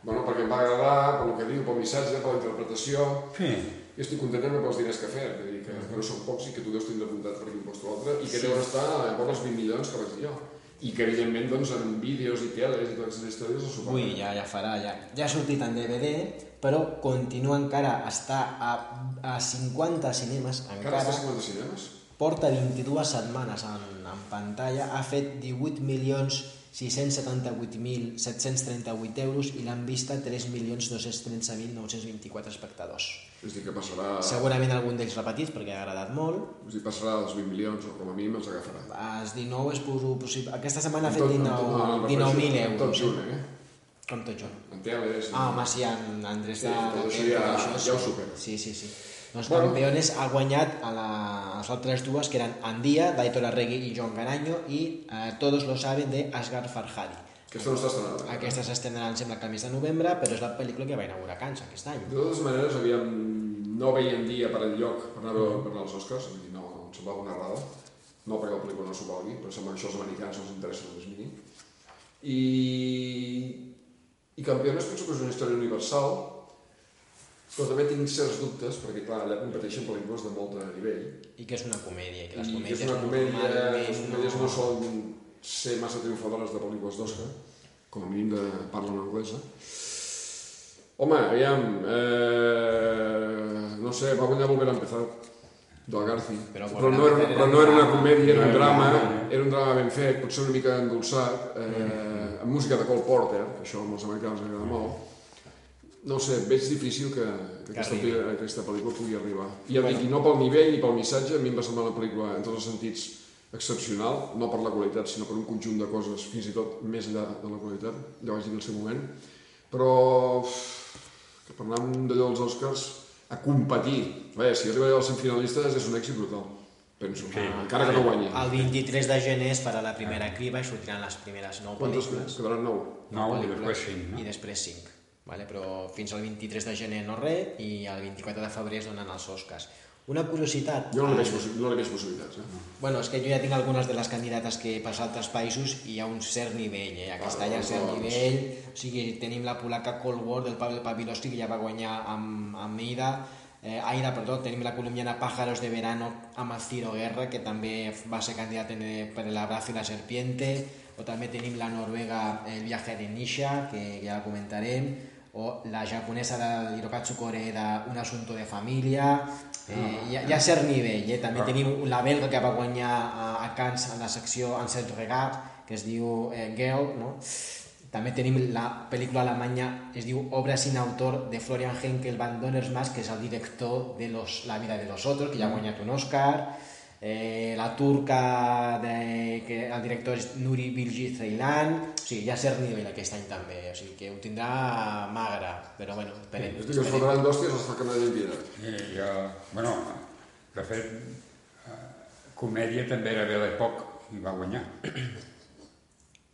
Bueno, perquè em va agradar, pel que diu, pel missatge, per la interpretació, Sí. i estic content també pels diners que ha fet, vull dir que, que no són pocs i que tu deus tindre apuntat per aquí un post o l'altre, i que Sí. deuen estar a vora els 20 milions que vaig dir jo. i que evidentment doncs, en vídeos i teles i totes aquestes històries el superen. Ui, ja, ja farà, ja, ja ha sortit en DVD, però continua encara, està a, a 50 cinemes, Encara encara, està a 50 cinemes? Porta 22 setmanes en, en pantalla, ha fet 18 milions 678.738 euros i l'han vista 3.213.924 espectadors. És dir, que passarà, Segurament algun d'ells repetits perquè ha agradat molt. és dir, passarà dels 20 milions, o com a mínim els agafarà. Els 19 és possible. Aquesta setmana ha fet tot- amb tot- 19 no, no, 19.000 amb Tot euros. junt, eh? Com tot junt. En teles... Ah, home, sí, en Andrés Sí, de... tot de- això de- ja- això ja ho supera. Sí, sí, sí. Doncs Bueno. Campeones ha guanyat a, la, a les altres dues, que eren Andia, d'Aitor Arregui i Joan Garanyo, i eh, Todos lo saben, de Asghar Farhadi. Aquesta no està estrenada. eh? Aquesta s'estendrà, em sembla que al mes de novembre, però és la pel·lícula que va inaugurar Cannes aquest any. De totes maneres, aviam, no veien dia per enlloc per anar, veure- per anar als Oscars, dir, no, em semblava una errada. No perquè la pel·lícula no s'ho valgui, però sembla que això als americans no els interessa el més mínim. I, i Campiones penso que és una història universal, però també tinc certs dubtes, perquè clar, allà competeixen pel·lícules de molt nivell, I que és una comèdia, que les i que comèdies és una comèdia, les comèdies no solen ser massa triomfadores de pel·lícules d'Oscar, com a mínim de parla en anglesa. Home, aviam, eh, no sé, va guanyar Volver a empezar, del Garci. Però Però, no, era, empezar però no era una comèdia, era un No drama. era un drama ben fet, potser una mica endolçat, eh, amb música de Cole Porter, que això als americans agrada molt. No sé, veig difícil que, que aquesta, arribi. pe- aquesta pel·lícula pugui arribar. I ja dic, i no pel nivell ni pel missatge, a mi em va semblar una pel·lícula en tots els sentits excepcional, no per la qualitat, sinó per un conjunt de coses, fins i tot més enllà de la qualitat, ja vaig dir en el seu moment, però uf, que per anar amb d'allò dels Oscars a competir, Bé, si arriba als semifinalistes és un èxit brutal, penso, sí. encara que no guanyi. El 23 de gener es farà la primera criba i sortiran les primeres 9 Quantes pel·lícules. quedaran nou? Nou i pel·lícules, després cinc, no? I després 5. Vale? Però fins al 23 de gener no res i el 24 de febrer es donen els Oscars. Una curiositat... Jo no veig, no veig possibilitats, eh? Bueno, és que jo ja tinc algunes de les candidates que per altres països i hi ha un cert nivell, eh? Ah, any hi ha cert doncs. nivell, o sigui, tenim la polaca Cold War del Pavel Pavilowski que ja va guanyar amb, amb Aida, eh, Aida, perdó, tenim la colombiana Pájaros de Verano amb el Ciro Guerra, que també va ser candidat en, eh, per el abrazo i la serpiente, o també tenim la noruega El viaje de Nisha, que ja comentarem, o la japonesa de Hirokatsu Koreda, Un asunto de família, eh, hi, ha, hi ha cert nivell, eh? també Ah. tenim la belga que va guanyar a, a Cannes en la secció En set regat, que es diu eh, Girl, no? també tenim la pel·lícula alemanya, es diu Obra sin autor de Florian Henkel van Donnersmarck, que és el director de los, La vida de los otros, que ja ha guanyat un Oscar, eh, la turca, de, que el director és Nuri Bilgi Ceylan, o sigui, hi ha cert nivell aquest any també, o sigui que ho tindrà magre, però bueno, esperem. Estic que es fotran d'hòsties hasta que nadie entienda. I jo, bueno, de fet, eh, comèdia també era de l'època i va guanyar.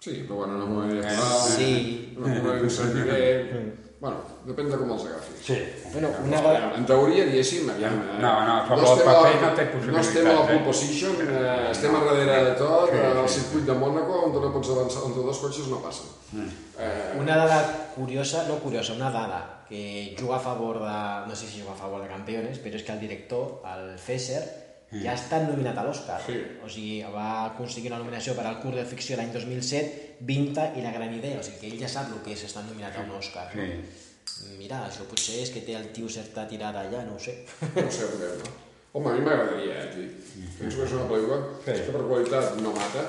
Sí, però bueno, una comèdia Eh, moral, sí. una comèdia d'un cert nivell... Bueno, depèn de com els agafis. Sí. Bueno, una. En teoria, diguéssim, aviam... eh, No, no, sobre el estem a paper la- no té No estem a la possibilitats, pole eh? position, eh, estem a darrere de tot, Sí, al sí. circuit de Mònaco, on no pots avançar, on dos cotxes no passen. Mm. Eh, Una dada curiosa, no curiosa, una dada que juga a favor de... no sé si juga a favor de Campeones, però és que el director, el Fesser, ja ha estat nominat a l'Oscar. Sí. O sigui, va aconseguir una nominació per al curt de ficció l'any 2007, Vinta i La gran idea. O sigui que ell ja sap el que és estar nominat a un Oscar. Sí. No? Mira, això potser és que té el tio certa tirada allà, no ho sé. no ho sé, no? Home, a mi m'agradaria, eh, tio. Penso que és una pel·lícula Sí. que per qualitat no mata,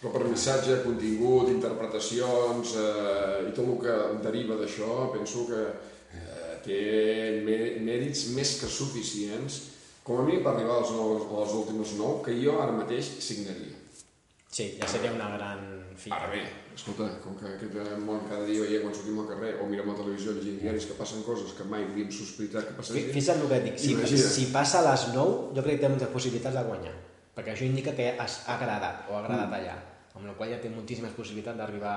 però per missatge, contingut, interpretacions eh, i tot el que deriva d'això, penso que eh, té mè- mèrits més que suficients, com a mínim per arribar als, nous, als últims nou, que jo ara mateix signaria. Sí, ja seria una gran fita. Ara bé, escolta, com que aquest món cada dia veiem quan sortim al carrer o mirem la televisió, llegim diaris que passen coses que mai hauríem sospitat que Fi- passessin, Fixa't el que dic, si, si passa a les 9, jo crec que té moltes possibilitats de guanyar, perquè això indica que has agradat o ha agradat Mm. allà, amb la qual ja té moltíssimes possibilitats d'arribar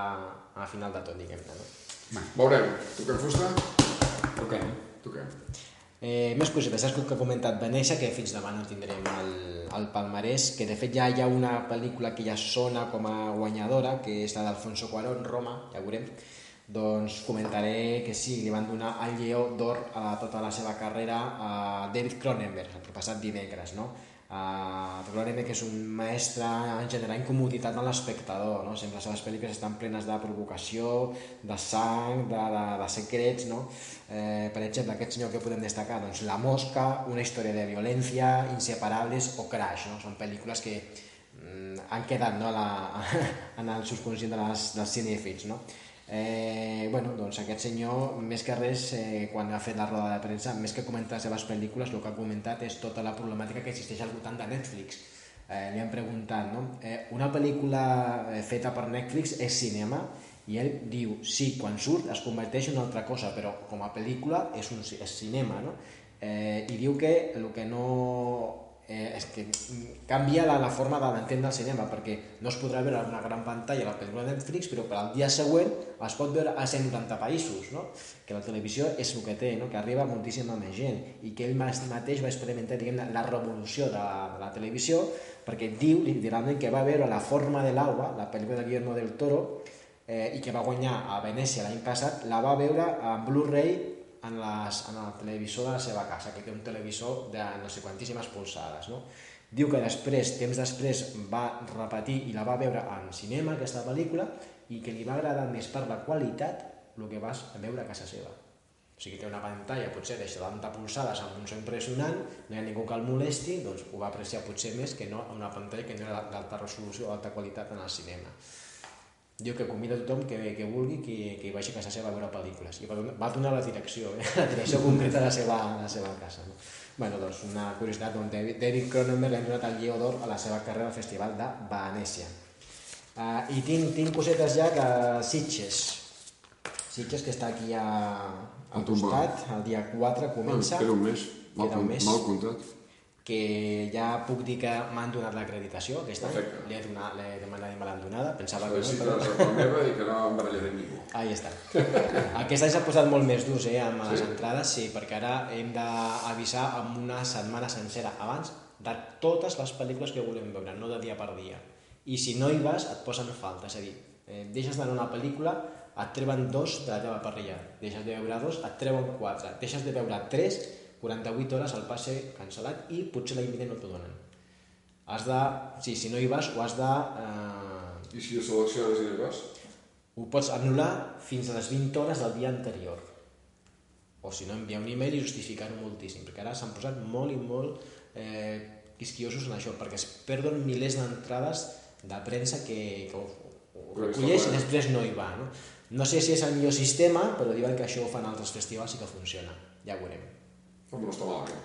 a la final de tot, diguem-ne. No? veurem. Toquem fusta? Toquem. Toquem. Eh, més coses, saps que ha comentat Venècia, que fins demà no tindrem el, el palmarès, que de fet ja hi ha una pel·lícula que ja sona com a guanyadora, que és la d'Alfonso Cuarón, Roma, ja veurem, doncs comentaré que sí, li van donar el Lleó d'Or a tota la seva carrera a David Cronenberg, el passat dimecres, no? Uh, probablement que és un mestre en generar incomoditat a l'espectador, no? Sempre les seves pel·lícules estan plenes de provocació, de sang, de, de, de secrets, no? Eh, per exemple, aquest senyor que podem destacar, doncs La Mosca, una història de violència, Inseparables o Crash, no? Són pel·lícules que mm, han quedat no, la, <laughs> en el subconscient de les, dels cinèfils, no? Eh, bueno, doncs aquest senyor, més que res, eh, quan ha fet la roda de premsa, més que comentar les seves pel·lícules, el que ha comentat és tota la problemàtica que existeix al voltant de Netflix. Eh, li han preguntat, no? Eh, una pel·lícula eh, feta per Netflix és cinema? I ell diu, sí, quan surt es converteix en una altra cosa, però com a pel·lícula és, un, és cinema, no? Eh, I diu que el que no eh, és que canvia la, la forma d'entendre el cinema perquè no es podrà veure en una gran pantalla la pel·lícula de Netflix però per al dia següent es pot veure a 190 països no? que la televisió és el que té no? que arriba moltíssima més gent i que ell mateix va experimentar diguem, la revolució de, de la televisió perquè diu literalment que va veure La forma de l'aigua la pel·lícula de Guillermo del Toro eh, i que va guanyar a Venècia l'any passat la va veure en Blu-ray en, les, en el televisor de la seva casa, que té un televisor de no sé quantíssimes polsades. No? Diu que després, temps després, va repetir i la va veure en cinema, aquesta pel·lícula, i que li va agradar més per la qualitat el que vas veure a casa seva. O sigui, té una pantalla potser de 70 polsades amb un so impressionant, no hi ha ningú que el molesti, doncs ho va apreciar potser més que no una pantalla que no era d'alta resolució o d'alta qualitat en el cinema diu que convida tothom que, que vulgui que, que hi vagi a casa seva a veure pel·lícules. I va donar, la direcció, eh? la direcció concreta de la seva, de la seva casa no? bueno, doncs una curiositat on David, David Cronenberg l'ha donat el Lleó d'Or a la seva carrera al Festival de Venècia. Uh, i tinc, tinc cosetes ja que Sitges. Sitges que està aquí a, al costat el dia 4 comença. queda un mes, mal, queda un mes. mal comptat que ja puc dir que m'han donat l'acreditació aquest any, Perfecte. li he, donat, l'he demanat i me l'han donada, pensava que no, però... la meva i que no em barallaré ningú. Ahí està. <laughs> Aquest any s'ha posat molt més durs eh, amb les entrades, sí, perquè ara hem d'avisar amb una setmana sencera abans de totes les pel·lícules que volem veure, no de dia per dia. I si no hi vas, et posen falta, és a dir, eh, deixes d'anar una pel·lícula, et treuen dos de la teva parrilla, deixes de veure dos, et treuen quatre, deixes de veure tres, 48 hores el passe cancel·lat i potser l'any vinent no t'ho donen. Has de, sí, si no hi vas, ho has de... Eh, I si ho selecciones i no hi vas? ho pots anul·lar fins a les 20 hores del dia anterior. O si no, enviar un email i justificar-ho moltíssim, perquè ara s'han posat molt i molt eh, quisquiosos en això, perquè es perden milers d'entrades de premsa que, que ho, ho recolleix i després no hi va. No? no sé si és el millor sistema, però diuen que això ho fan altres festivals i que funciona. Ja ho veurem. Home, no està malament.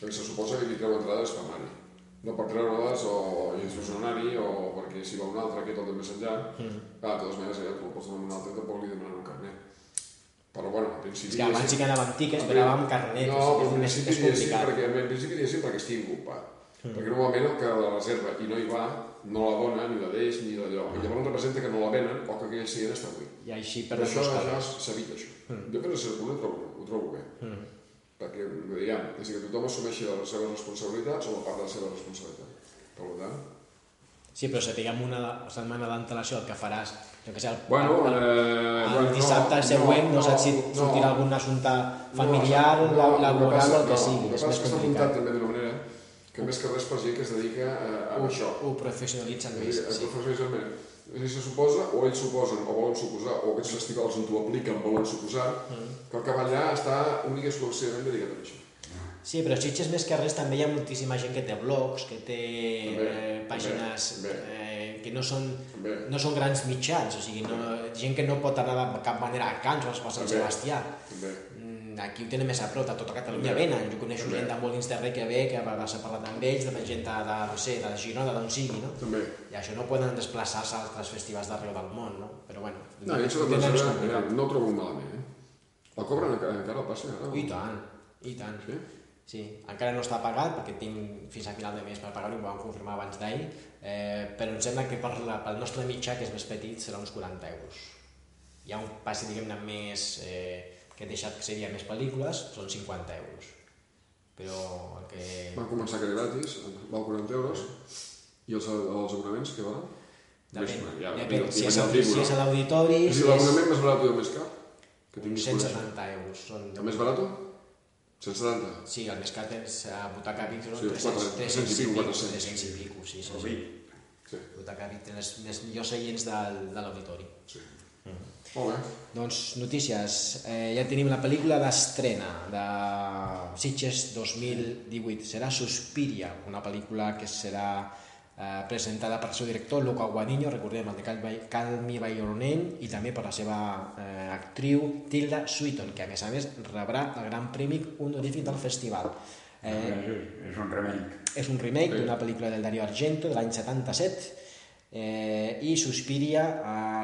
Perquè se suposa que qui treu entrades per anar-hi. No per treure-les o instruccionar-hi o perquè si va un altre que tot de més enllà, mm. clar, de totes maneres, eh, tu el pots donar un altre tampoc li demanen un carnet. Però bueno, en principi... És que abans sí que anàvem tiques, però amb carnet, No, però més, principi és diguéssim complicat. perquè, en principi diguéssim perquè estigui ocupat. Mm. Perquè normalment el que la reserva i no hi va, no la dona, ni la deix, ni d'allò. I llavors representa que no la venen o que aquell seient està buit. I així Per això ja coses. s'evita això. Mm. Jo per ser punt ho trobo, ho trobo bé. Mm. Perquè, diguem, és que tothom assumeixi les seves responsabilitats o la part de la seva responsabilitat. Per tant... Sí, però sapiguem una setmana d'antelació el que faràs, jo que sé, el, Bueno, el, eh, el bueno, dissabte no, següent no, no, saps si no. sortirà algun assumpte familiar, no, el que laboral o el que no, sigui, El que passa és que està muntat també d'una que més que res per gent que es dedica a, a Ho, això. ho professionalitzen més, sí. professionalment. És a dir, se suposa, o ells suposen, o volen suposar, o aquests festivals on t'ho apliquen volen suposar, Mm. que el cavallà està únic i exclusivament dedicat a això. Sí, però Sitges més que res també hi ha moltíssima gent que té blogs, que té També, eh, pàgines també, eh, que no són, També. no són grans mitjans, o sigui, no, gent que no pot anar de cap manera a Cants o a Sant També. Sebastià. També. Mm, Aquí ho tenen més a prop, de tota Catalunya També. venen. Jo coneixo També. gent de Molins de Rei que ve, que vas a parlar amb ells, de gent de, de, no sé, de Girona, d'on sigui, no? També. I això no poden desplaçar-se a altres festivals d'arreu del món, no? Però bueno, No, i això de complicat. eh, no ho trobo malament, eh? El cobren encara, encara el passe, ara? I tant, i tant. Sí? Sí, encara no està pagat perquè tinc fins a final de mes per pagar-ho, ho vam confirmar abans d'ahir, eh, però em sembla que per la, pel nostre mitjà, que és més petit, serà uns 40 euros. Hi ha un passe, diguem-ne, més, eh, que he deixat que seria més pel·lícules, són 50 euros. Però el que... Van començar que era gratis, val 40 euros, i els, els abonaments què valen? Depèn, Més, ja, depèn. Si és, a- el si és a l'auditori, si a és l'abonament més barat el més car? Que tinguis 170 euros. Són... El més barat? 170. Sí, el més car és uh, Butaca Vic, són Sí, 300, 400 300 i pico, pico, 400. 300 i pico, sí, sí, sí. Sí, Butaca Vic les, les millors seients del, de l'auditori. sí. Molt bé. Doncs notícies, eh, ja tenim la pel·lícula d'estrena de Sitges 2018, serà Suspiria, una pel·lícula que serà eh, presentada per el seu director Luca Guadagnino, recordem el de Call Me By Your Name, i també per la seva eh, actriu Tilda Swinton, que a més a més rebrà el gran premi honorífic del festival. Eh, És, és un remake. és un remake Sí. d'una pel·lícula del Dario Argento de l'any 77 eh, i Suspiria,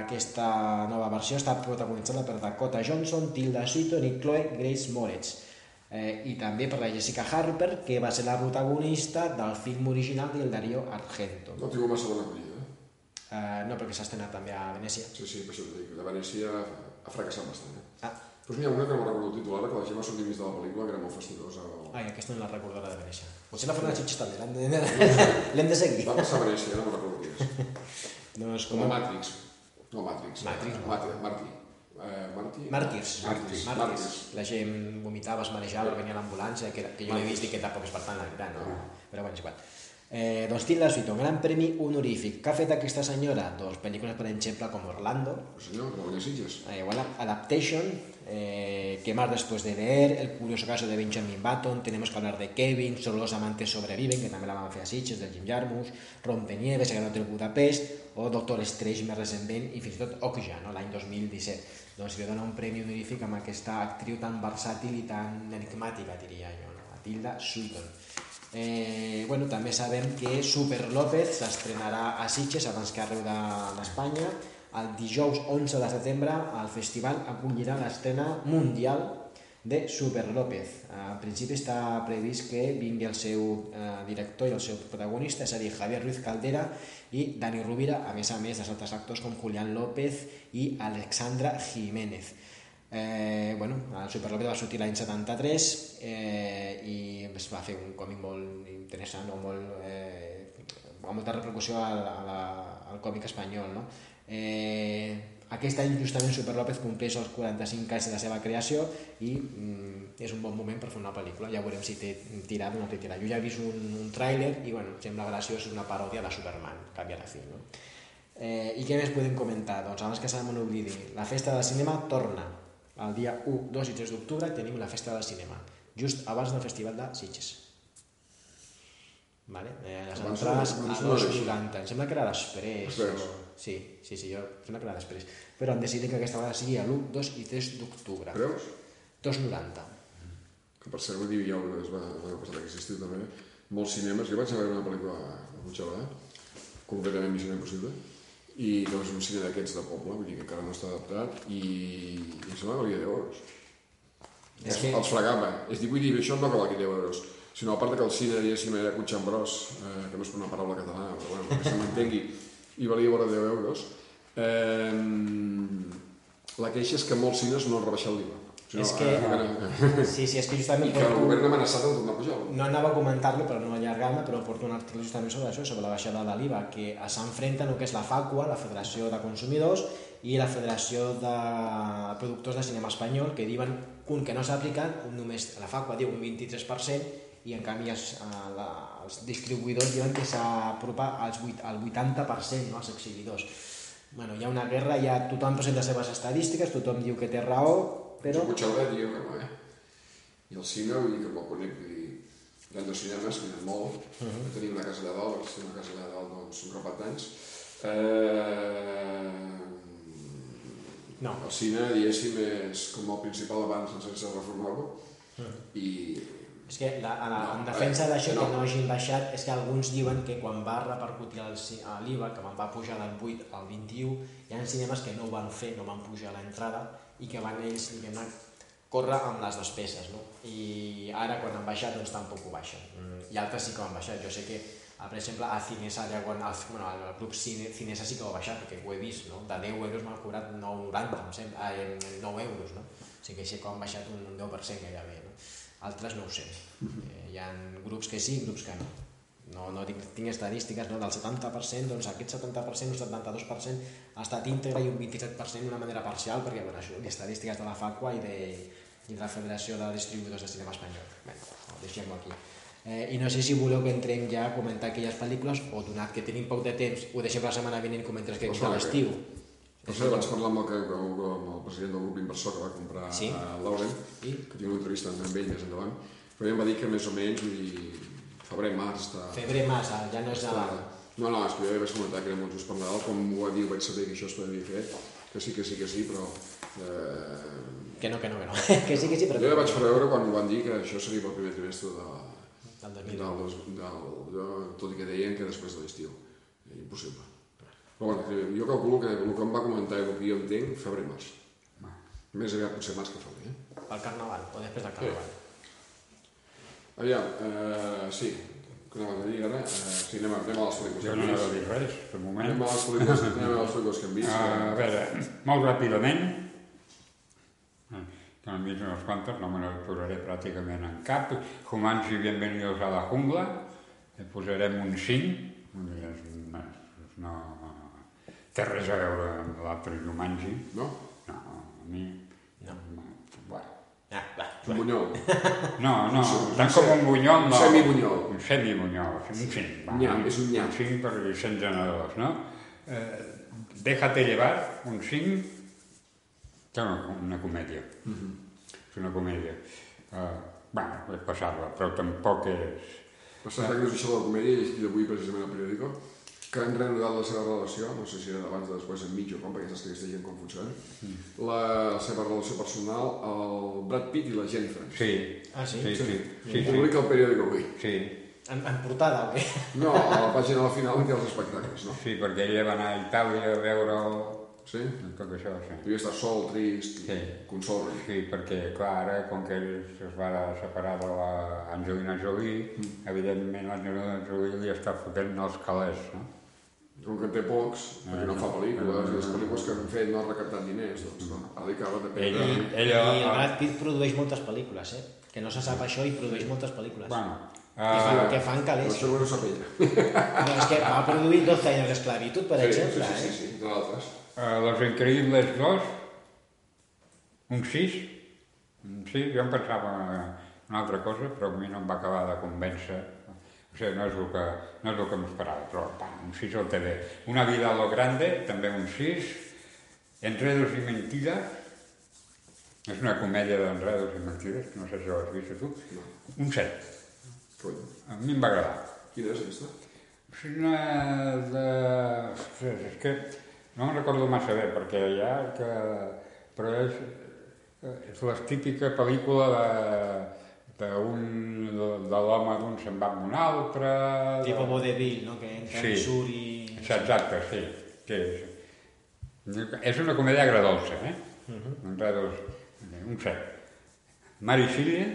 aquesta nova versió està protagonitzada per Dakota Johnson, Tilda Swinton i Chloe Grace Moretz eh, i també per la Jessica Harper que va ser la protagonista del film original del Dario Argento No tinc massa bona acollida, eh? eh, no perquè s'ha estrenat també a Venècia Sí, sí, per això t'ho dic. De Venècia ha fracassat bastant, eh? ah, Doncs n'hi ha una que no recordo el títol ara, que la gent va sortir mig de la pel·lícula, que era molt fastigosa. O... ai, aquesta no la recordo la de Venècia potser la faran a Sitges també l'hem de, l'hem de seguir Va passar a Venècia, no me'n recordo qui és. no, és Com a Matrix. No, Matrix. Matrix, no. Martí. Martí. Eh, Martí. Màrtirs. Màrtirs. Màrtirs. La gent vomitava, es marejava, venia l'ambulància, que, que jo l'he vist i que tampoc és per tant la veritat, no? Però bueno, és igual. Eh, doncs Tilda Swinton, gran premi honorífic. Què ha fet aquesta senyora? Doncs pel·lícules, per exemple, com Orlando, Sí, que a Sitges. eh, igual Adaptation, eh, ¿Qué más después de leer? El curioso caso de Benjamin Button, tenemos que hablar de Kevin, Solo los amantes sobreviven, que també la van fer a Sitges, del Jim Jarmusch, Rompenieves, El Gran Hotel Budapest, o Doctor Strange més recentment, i fins i tot Okja, no? l'any 2017. Doncs li dona un premi honorífic amb aquesta actriu tan versàtil i tan enigmàtica, diria jo, no? la Tilda Swinton. Eh, bueno, també sabem que Super López s'estrenarà a Sitges abans que arreu de- d'Espanya. El dijous 11 de setembre el festival acollirà l'estrena mundial de Super López. En principi està previst que vingui el seu eh, director i el seu protagonista, és a dir, Javier Ruiz Caldera i Dani Rovira, a més a més dels altres actors com Julián López i Alexandra Jiménez. Eh, bueno, el Super López va sortir l'any 73 eh, i es va fer un còmic molt interessant o molt, eh, amb molta repercussió al, a la, al còmic espanyol. No? Eh, aquest any justament Super López compleix els 45 anys de la seva creació i mm, és un bon moment per fer una pel·lícula. Ja veurem si té tirada o no té tirada. Jo ja he vist un, un tràiler i bueno, sembla graciós una paròdia de Superman, canvia la fi. No? Eh, I què més podem comentar? Doncs abans que se me n'oblidi, la festa del cinema torna. El dia 1, 2 i 3 d'octubre tenim la festa del cinema, just abans del festival de Sitges. Vale? Eh, les Abans entrades a abans no era 2,90. Em sembla que era després. Després. O... Sí, sí, sí, jo em sembla que era després. Però han decidit que aquesta vegada sigui l'1, 2 i 3 d'octubre. Creus? 2,90. Que per cert, vull dir, ha una, es va, va passar aquest estiu també, molts cinemes, jo vaig a veure una pel·lícula a Puigcerdà, concretament Missió Impossible, i que és un cine d'aquests de poble, vull dir que encara no està adaptat, i, i em sembla que valia 10 euros. És que- els fregava. És dir, vull dir, això no que valgui 10 euros, sinó a part que el cine, diguéssim, era cotxambrós, eh, que no és una paraula catalana, però bueno, perquè se m'entengui, i valia vora 10 euros, eh, la queixa és que molts cines no han rebaixat l'IVA. Sinó, És que- eh, Sí, sí, és que justament i que el govern ha amenaçat amb tornar a pujar No anava a comentar-lo per no allargar-me, però porto un article justament sobre això, sobre la baixada de l'IVA, que s'enfrenten el que és la FACUA, la Federació de Consumidors, i la Federació de Productors de Cinema Espanyol, que diuen que un que no s'apliquen, un només la FACUA diu un 23%, i en canvi els, eh, la, els distribuïdors diuen que s'apropa als 8, al 80%, no, als exhibidors. Bueno, hi ha una guerra, ja tothom presenta les seves estadístiques, tothom diu que té raó, però... Però... Puigcerdà diu que no, eh? I el cine, vull dir que me'l conec, vull dir, hi ha dos cinemes, que n'hi ha molt, uh -huh. tenim una casa allà dalt, tenir una casa allà dalt doncs, un grapat d'anys. Eh... No. El cine, diguéssim, és com el principal abans sense reformar-lo, i És que la, la, No, en defensa eh, d'això no. que no hagin baixat és que alguns diuen que quan va repercutir el l'IVA, que van va pujar del 8 al 21, hi ha cinemes que no ho van fer, no van pujar l'entrada i que van ells diguem córrer amb les despeses. No? I ara quan han baixat doncs tampoc ho baixen. Mm, I altres sí que han baixat. Jo sé que per exemple, a Cinesa, allà quan, el, bueno, el club Cine, Cinesa sí que ho ha baixat, perquè ho he vist, no? de 10 euros m'han cobrat 9,90, em sembla, eh, 9 euros, no? O sigui que sí que han baixat un 10% gairebé, no? Altres no ho sé. Eh, hi ha grups que sí, grups que no. No, no tinc, tinc estadístiques, no? del 70%, doncs aquest 70%, un 72% ha estat íntegre i un 27% d'una manera parcial, perquè bueno, això, estadístiques de la FACUA i de, i de la Federació de Distribuïdors de Cinema Espanyol. Bé, ho deixem aquí. Eh, I no sé si voleu que entrem ja a comentar aquelles pel·lícules o donat que tenim poc de temps, ho deixem la setmana vinent i comentem que Doncs de va, l'estiu. Per cert, vaig parlar amb el, que- amb el president del grup inversor que va comprar Sí. a Lauren, I? que tinc una entrevista amb ell més endavant, però ell em va dir que més o menys, vull dir, febrer, març, està... Febrer, març, ah, ja no és. Nadal. No, no, és que jo ja vaig comentar que era molt just per Nadal, com ho va dir, ho vaig saber que això es podia fer, que sí, que sí, que sí, però... Eh, Que no, que no, que no. <laughs> que sí, que sí, però... jo ja vaig fer veure quan ho van dir que això seria pel primer trimestre de, Del del, 2000. del, del, tot i que deien que després de l'estiu. Impossible. Però bueno, que jo calculo que el que em va comentar i el que jo entenc, febrer-març. Més aviat potser març que febrer. Eh? Pel Carnaval, o després del Carnaval. Aviam, eh, sí, que anàvem a dir ara? Eh, sí, anem a, anem a les pel·lícules Jo que no hem anava a vist. dir res, de moment. Anem a les pel·lícules, anem a les pel·lícules que hem vist. A veure, molt ràpidament, eh, que n'hem vist unes quantes, no me les posaré pràcticament en cap. Jumanji, bienvenidos a la jungla, en posarem un 5, no té res a veure amb l'altre Jumanji. No? No, a mi... No. Ah, va, Un bunyol. <laughs> No, no, Un tant com un bunyol, un no. semibunyol. Un semibunyol, un 5. Va, Nyam, és un nyam. Un 5 per Vicent Generadors, no? Eh, Déjate llevar, un 5, que una, una comèdia. És una comèdia. Eh, bueno, és passar-la, però tampoc és... Saps que és això de la comèdia, llegit avui precisament al periòdico, que han reanudat la seva relació, no sé si era abans o després en mig o com, perquè saps que aquesta gent com funciona, la, la seva relació personal, el Brad Pitt i la Jennifer. Sí, Ah, sí? sí, sí, sí, sí, publica el periòdico avui. sí, En, en portada o què? No, a la pàgina del final hi ha els espectacles, no? sí, perquè ella va anar a Itàlia a veure Sí? tot això, sí. Devia estar sol, trist, Sí. consol. Sí, perquè, clar, ara, com que ell es va separar de l'Angelina Jolie, mm. evidentment l'Angelina Jolie li està fotent els calés, no? Com que en té pocs, perquè no fa pel·lícules, Ah. i les pel·lícules que han fet no han recaptat diners, doncs no. Ara li acaba de Ell, prendre... ell, I el ell, Brad Pitt produeix moltes pel·lícules, eh? Que no se sap això i produeix moltes pel·lícules. bueno, que, fan, uh, que fan calés. això no ho sap ella. No, és que va produir 12 anys d'esclavitud, per sí, exemple, sí, sí, eh? sí, sí, de l'altres. uh, Los Increïbles 2, un 6, sí, jo em pensava una altra cosa, però a mi no em va acabar de convèncer. O sigui, no és el que, no és el que m'esperava, però pa, un 6 al TV. Una vida a lo grande, també un 6. Enredos i mentides, és una comèdia d'enredos i mentides, no sé si ho has vist tu. No. Un 7. Cony. A mi em va agradar. Quina és aquesta? És una de... Ostres, és que no me'n recordo massa bé, perquè hi ha que... Però és, és la típica pel·lícula de d'un de, de l'home d'un se'n va amb un altre... Tipo de... vodevil, no? Que entra Sí. i surt i... Exacte, sí. Que és, és una comèdia agradolça, eh? Uh Mhm. -huh. Agradolça. Un set. Mary Shelley,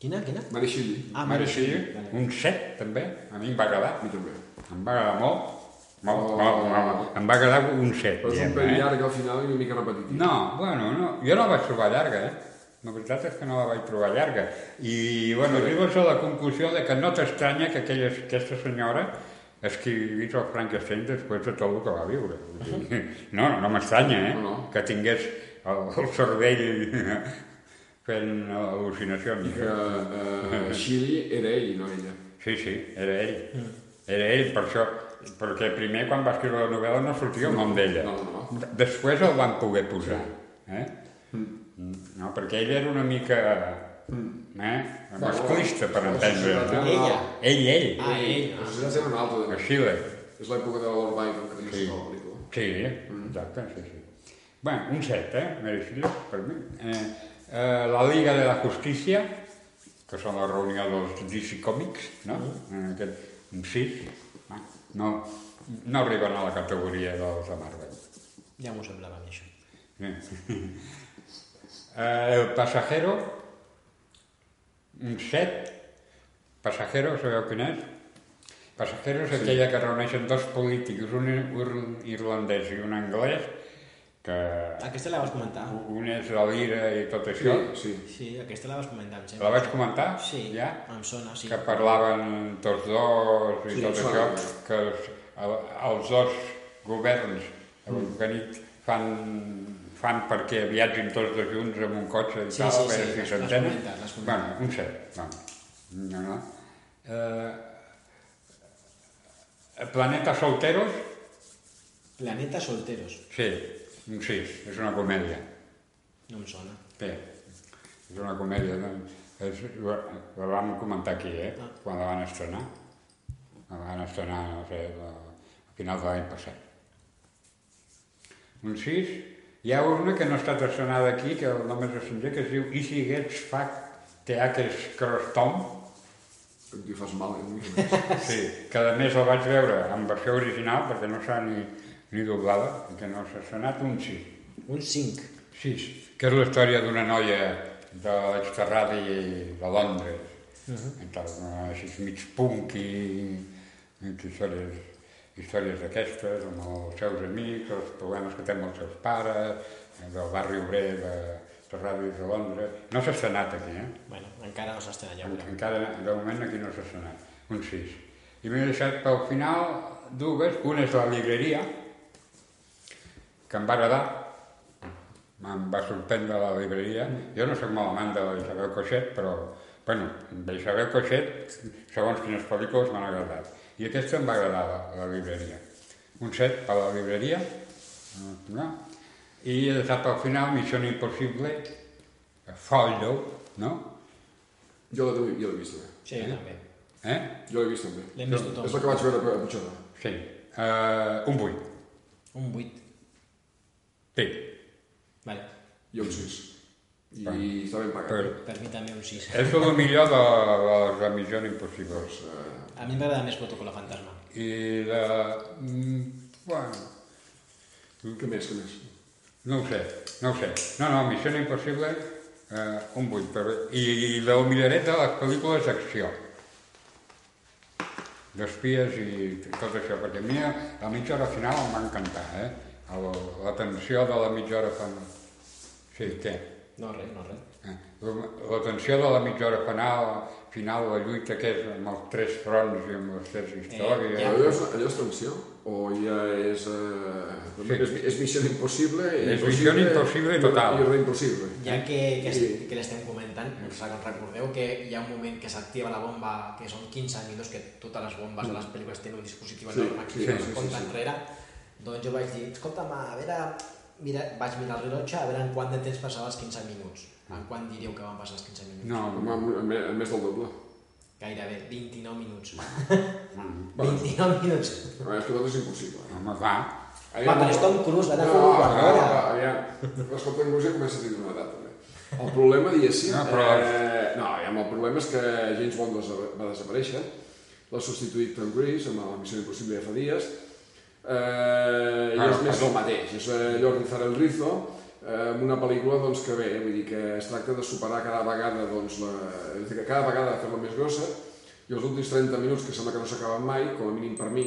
Quina, quina? Mary Shelley. Ah, Mary Mary Shelley, Shelley, vale. un set també, a mi em va agradar. A mi també. Em va agradar molt. Molt, Oh. molt, molt. Em va agradar un set, Però és un pel eh? llarg al final i una mica repetitiu. No, bueno, no. jo no la vaig trobar llarga, eh? La veritat és que no la vaig trobar llarga. I, bueno, arribes a la conclusió de que no t'estranya que aquella, aquesta senyora escrivís el Frankenstein després de tot el que va viure. <laughs> No, no m'estranya, eh? No, no. Que tingués el, el cervell <laughs> fent al·lucinacions. I que eh, Shelley era ell i no ella. Sí, sí, era ell. Era ell, per això... Perquè primer, quan va escriure la novel·la, no sortia el nom d'ella. No, no, no. Després el van poder posar. Eh? No, perquè ell era una mica... Eh? Masclista, per entendre. No? Ella. Ell, ell. Ah, ell. La societat era una altra. A també. Xile. És l'època de Lord Byron, que tenia Sí. sí. la pel·lícula. Sí, exacte, sí, sí. Bueno, un set, eh? Mereixia, per mi. Eh, eh, la Liga de la Justícia, que són la reunió dels DC Comics, no? En aquest, un sis. Va, No, no arriben a la categoria dels de Marvel. Ja m'ho semblava a mi, això. <laughs> Eh, el Pasajero, un set. Pasajero, sabeu quin és? Pasajero és aquella que reuneixen dos polítics, un ir- irlandès i un anglès, que Aquesta la vas comentar. un és de l'ira i tot Sí, això. sí. Sí, aquesta la vas comentar, em La sembla. vaig comentar? Sí, Ja? em sona, sí. Que parlaven tots dos i Sí, tot això, que els, el, els dos governs organit, fan fan perquè viatgin tots dos junts amb un cotxe i Sí, tal, sí, a veure sí, si s'entenen. Bueno, un set, no. no, no. Eh, Planeta Solteros, Planeta Solteros. sí, un sis, és una comèdia. No em sona. Bé, és una comèdia, no? És, la vam comentar aquí, eh? Ah. Quan la van estrenar. La van estrenar, no sé, la, a final de l'any passat. Un 6. Hi ha una que no ha estat estrenada aquí, que el nom és estranger, que es diu Easy Gets Fuck Teaques Crostom. Que fas mal, eh? <laughs> Sí, que a més el vaig veure en versió original, perquè no s'ha ni, ni doblada, que no s'ha estrenat, un 6. Un 5. 6, que és la història d'una noia de l'exterradi de Londres, uh -huh. així mig punk i, i històries, històries d'aquestes, amb els seus amics, els problemes que té amb els seus pares, del barri obrer de, de ràdios de Londres. No s'ha estrenat aquí, eh? Bueno, encara no s'estrena ja. veurem. Encara, de moment, aquí no s'ha estrenat. Un 6. I m'he deixat pel final dues. Una és la llibreria, que em va agradar, em va sorprendre la llibreria. Jo no sóc molt amant de la Isabel Coixet, però, bueno, d'Isabel Coixet, segons quines pel·lícules m'han agradat. I aquesta em va agradar, la, la llibreria. Un set per la llibreria, no? i he deixat pel final Missió Impossible, Follow, no? Jo la jo l'he vist també. Sí, jo també. Eh? Jo l'he vist també. L'hem vist És tothom. la que vaig veure a Puigcerdà. Sí. Uh, un 8. Un 8. Sí. Vale. Jo un 6. I Bueno. està ben pagat. Però Per mi també un 6. és el millor de, de les Missió Impossible. Doncs, eh, A mi m'agrada més Protocolo Fantasma. I de... Mm, bueno, què més, què més? no ho sé, no ho sé. No, no, Missió Impossible, eh, un 8. Però... I, I del millaret de les pel·lícules d'acció. D'espies i tot això, perquè a mi la mitja hora final em va encantar, eh? El, la tensió de la mitja hora final. Sí, què? No, res, no, res. Eh, La, la tensió de la mitja hora final, final la lluita que és amb els tres fronts i amb les tres històries. ja. Allò és, allò és tensió? O ja és... Eh, Sí. és, és missió impossible? És missió impossible total. I reimpossible. Ja que, que, Sí. que l'estem comentant, us recordeu que hi ha un moment que s'activa la bomba, que són 15 minuts, que totes les bombes de les pel·lícules tenen un dispositiu Sí, enorme que sí, sí, sí, sí, compta sí. enrere, doncs jo vaig dir, escolta'm, a veure, mira, vaig mirar el rellotge a veure en quant de temps passava els 15 minuts. En quant diríeu que van passar els 15 minuts? No, amb- amb més del doble. Gairebé, 29 minuts. <laughs> no, 29 minuts. No, és que tot és impossible. home, va. Va, però és Tom Cruise, va anar no, fent un quart no, d'hora. no, aviam. Escolta, Cruise ja comença a tenir una edat, també. El problema, diguéssim... No, però- Eh, no, aviam, el problema és que James Bond va desaparèixer, l'ha substituït Tom Cruise amb la Missió Impossible ja fa dies, eh, i Ah, és no, més del mateix, és allò rizar el rizo, eh, amb una pel·lícula doncs, que bé, vull dir que es tracta de superar cada vegada, doncs, la, és a dir, que cada vegada fer-la més grossa, i els últims 30 minuts, que sembla que no s'acaben mai, com a mínim per mi,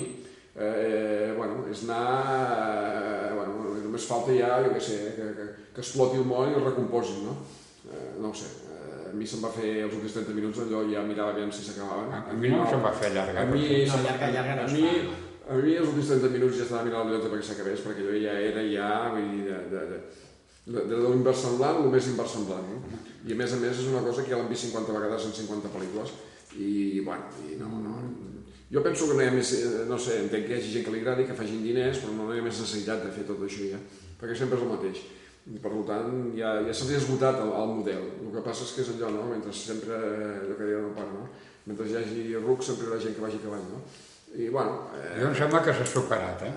eh, bueno, és anar... Eh, bueno, només falta ja, jo què sé, que, que, que exploti el món i el recomposin, no? Eh, no ho sé, eh, a mi se'm va fer els últims 30 minuts allò ja mirava aviam si s'acabaven. A mi no se'm va fer llarga. A mi, No, llarga, llarga no a mi, a mi els últims 30 minuts ja estava mirant el rellotge perquè s'acabés, perquè allò ja era ja, vull dir, de, de, de, de, l'inversemblant, el més inversemblant, no? I a més a més és una cosa que ja l'han vist 50 vegades en 50 pel·lícules, i, bueno, i no, no, jo penso que no hi ha més, eh, no sé, entenc que hi hagi gent que li agradi, que facin diners, però no hi ha més necessitat de fer tot això ja, perquè sempre és el mateix. I, per tant, ja, ja s'ha esgotat el, el model. El que passa és que és allò, no? Mentre sempre, eh, allò que deia el pare, no? Mentre hi hagi ruc, sempre hi haurà gent que vagi cavall, no? I, bueno... Eh, Jo em sembla que s'ha superat, eh?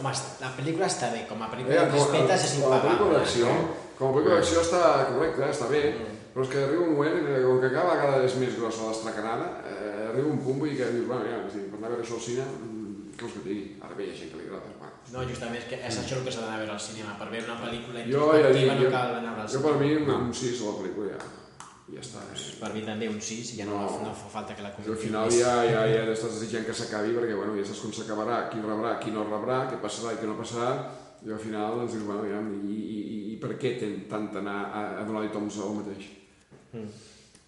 Home, la pel·lícula està bé, com a eh, pel·lícula de respetes és com a pel·lícula impagable. d'acció, com a pel·lícula d'acció està correcta, està bé, però és que arriba un moment que com que cada vegada és més grossa l'estracanada, eh, arriba un punt dir que dius, bueno, ja, dir, per anar a veure això al cine, mm, què vols que digui? Ara bé, hi ha gent que li agrada, bueno. No, justament és que és això el que s'ha d'anar a veure al cinema. Per veure una pel·lícula Jo ja dic, introspectiva no jo, cal anar al jo cinema. per mi un 6 a la pel·lícula ja, ja està. Eh? Per mi també un 6 i ja no, No. no, fa falta que la I al final ja, ja, ja estàs desitjant que s'acabi perquè bueno, ja saps com s'acabarà, qui rebrà, qui no rebrà, què passarà i què no passarà, i al final doncs dius, bueno, ja, i, i, i, i per què ten tant anar a, a donar-li toms al mateix? Mm.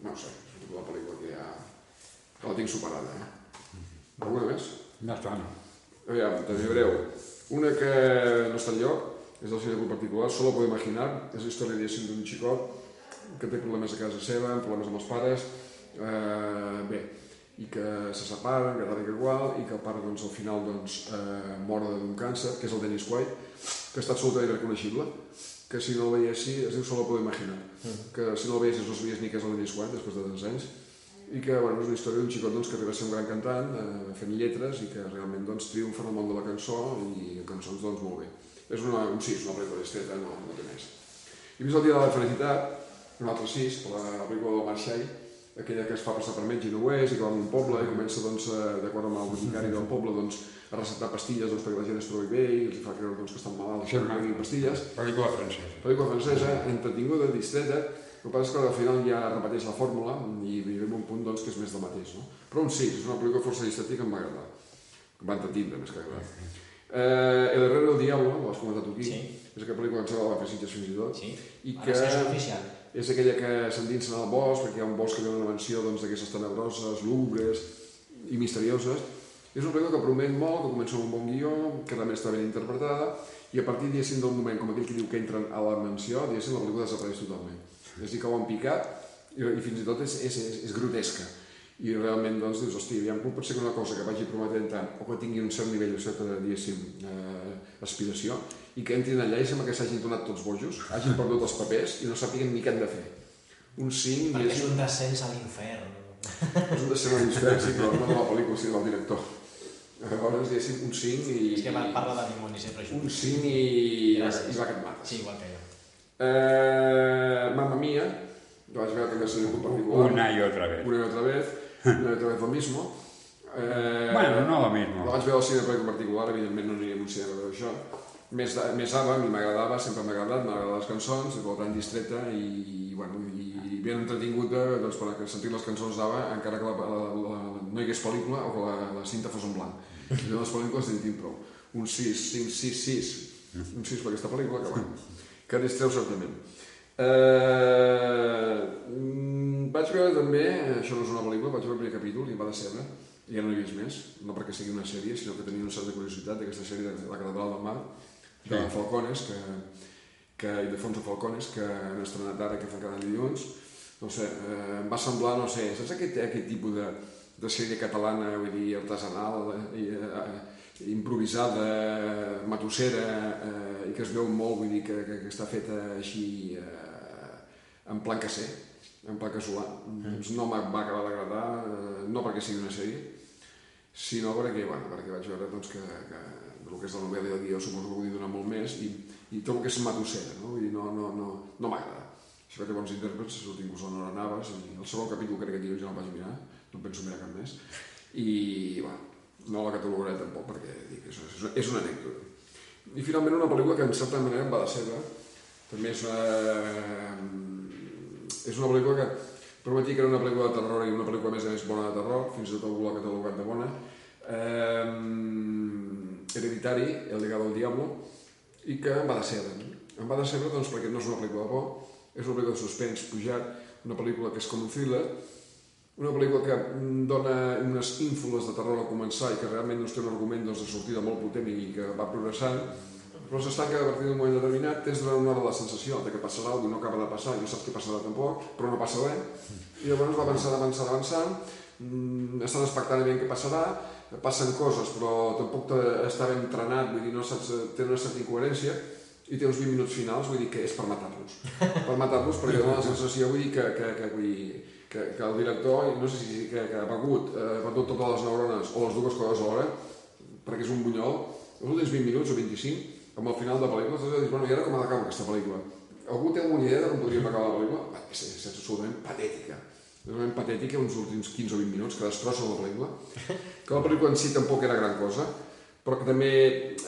No ho sé, és la pel·lícula que ja que la tinc superada. Eh? Alguna més? Ja està, no? Aviam, també breu. Una que no està enlloc, és del cine particular, solo puedo imaginar, és la història, d'un xicot que té problemes a casa seva, problemes amb els pares, eh, bé, i que se separen, que tal i que igual, i que el pare, doncs, al final, doncs, eh, mor d'un càncer, que és el Dennis Quaid, que estat absolutament irreconeixible, que si no el veiessi, es diu Solo puedo imaginar, que si no el veiessis no sabies ni què és el Dennis Quaid, després de tants anys, i que bueno, és una història d'un xicot doncs, que arriba a ser un gran cantant eh, fent lletres i que realment doncs, triomfa en el món de la cançó i en cançons doncs, molt bé. És una, un sis, una pel·lícula estreta, no, no té més. I més el dia de la felicitat, un altre sis, la, la pel·lícula del Marxai, aquella que es fa passar per metge i no ho és, i que va a un poble i comença, doncs, d'acord amb el boticari del poble, doncs, a receptar pastilles doncs, perquè la gent es trobi bé i els fa creure doncs, que estan malalts, Sí, que no pastilles. Pel·lícula francesa. Pel·lícula francesa, entretinguda, distreta, el que passa és que al final ja repeteix la fórmula i a un punt doncs, que és més del mateix. No? Però un sí, és una pel·lícula força distreta que em va agradar. Em va entretindre més que agradar. Eh, El Herrero del Diablo, ho has comentat tu aquí, Sí. és aquella pel·lícula que em sembla la Sitges fins i tot, Sí. i que és oficial. És aquella que s'endinsen al bosc, perquè hi ha un bosc que ve una mansió doncs, d'aquestes tenebroses, lúgubres i misterioses. És una pel·lícula que promet molt, que comença amb un bon guió, que també està ben interpretada, i a partir, diguéssim, del moment, com aquell que diu que entren a la mansió, diguéssim, la pel·lícula desapareix totalment. És a dir, que ho han picat, i, i fins i tot és, és, és, és grotesca. I realment, doncs, dius, hosti, aviam, pot ser que una cosa que vagi prometent tant, o que tingui un cert nivell, una certa, diguéssim, eh, aspiració, i que entrin allà i sembla que s'hagin donat tots bojos, hagin perdut els papers i no sàpiguen ni què han de fer. Un 5, Perquè és diguéssim, un descens a l'infern. és un descent a l'infern, sí, però no de la pel·lícula, sinó del director. Llavors, diguéssim, un 5 i... És que par- parla de dimonis, sempre. Un 5 i... Gràcies. i va que et mates. Sí, igual que jo. Eh, Mamma Mia, que vaig veure també a un particular. Una y otra vez. Una y otra vez, una y otra vez lo mismo. Eh, Bueno, no lo La mismo. vaig veure al cine perquè en particular, evidentment no aniria a un cine a veure això. Més, més ABBA, a mi m'agradava, sempre m'ha agradat, m'agraden les cançons, per tant distreta i, i, bueno, i ben entretinguda doncs, per sentir les cançons d'ABBA, encara que la, la, la, no hi hagués pel·lícula o que la, la cinta fos en blanc. I les pel·lícules en tinc prou. Un 6, 5, 6, 6. Un 6 per aquesta pel·lícula, que, bueno, que distreu certament. Eh, mm, vaig veure també, això no és una pel·lícula, vaig veure el primer capítol i em va decebre, ja no he vist més, no perquè sigui una sèrie, sinó que tenia una certa curiositat d'aquesta sèrie de la Catedral del Mar, de Sí. Falcones, que, que, i de Fonso Falcones, que han estrenat ara, que fan cada dilluns, no sé, eh, em va semblar, no sé, saps aquest, aquest tipus de, de sèrie catalana, vull dir, artesanal, eh, eh, improvisada, matossera, eh, i que es veu molt, vull dir, que, que, que està feta així eh, en plan caser, en plan casolà. Doncs no m'ha- va acabar d'agradar, eh, no perquè sigui una sèrie, sinó perquè, bueno, perquè vaig veure doncs, que, que el que és la novel·la i el guió suposo que vull donar molt més i, i tot el que és matossera, no? Dir, no, no, no, no m'agrada. Això que té bons intèrprets, surt inclús la Nora Navas, i el segon capítol crec que aquí ja no el vaig mirar, no penso mirar cap més, i, bueno, no la catalogaré tampoc perquè dic, és, és, és una anècdota. I finalment una pel·lícula que en certa manera em va decebre, també és una, és una pel·lícula que prometia que era una pel·lícula de terror i una pel·lícula més a més bona de terror, fins i tot algú l'ha catalogat de bona, eh, Hereditari, El legado del diablo, i que em va decebre. Em va decebre doncs, perquè no és una pel·lícula de por, és una pel·lícula de suspens pujat, una pel·lícula que és com un thriller, una pel·lícula que dona unes ínfoles de terror al començar i que realment no té un argument doncs, de sortida molt potent i que va progressant, però s'estanca a partir d'un moment determinat, tens durant una hora la sensació de que passarà alguna cosa no acaba de passar, no saps què passarà tampoc, però no passa res, i llavors va avançant, avançant, avançant, mm, estan expectant aviam què passarà, passen coses però tampoc està ben entrenat, vull dir, no saps, té una certa incoherència, i té uns 20 minuts finals, vull dir que és per matar-los. <laughs> Per matar-los perquè dona la sensació, vull dir, que, que, que, vull dir, que, que el director, no sé si que, que ha begut, eh, ha begut totes les neurones o les dues coses alhora, perquè és un bunyol, els últims 20 minuts o 25, amb el final de la pel·lícula, tu dius, bueno, i ara com ha d'acabar aquesta pel·lícula? Algú té alguna idea de com podríem acabar la pel·lícula? Va, és, és, és absolutament patètica. És absolutament patètica, uns últims 15 o 20 minuts que destrossen la pel·lícula. <laughs> Que la pel·lícula en si tampoc era gran cosa, però que també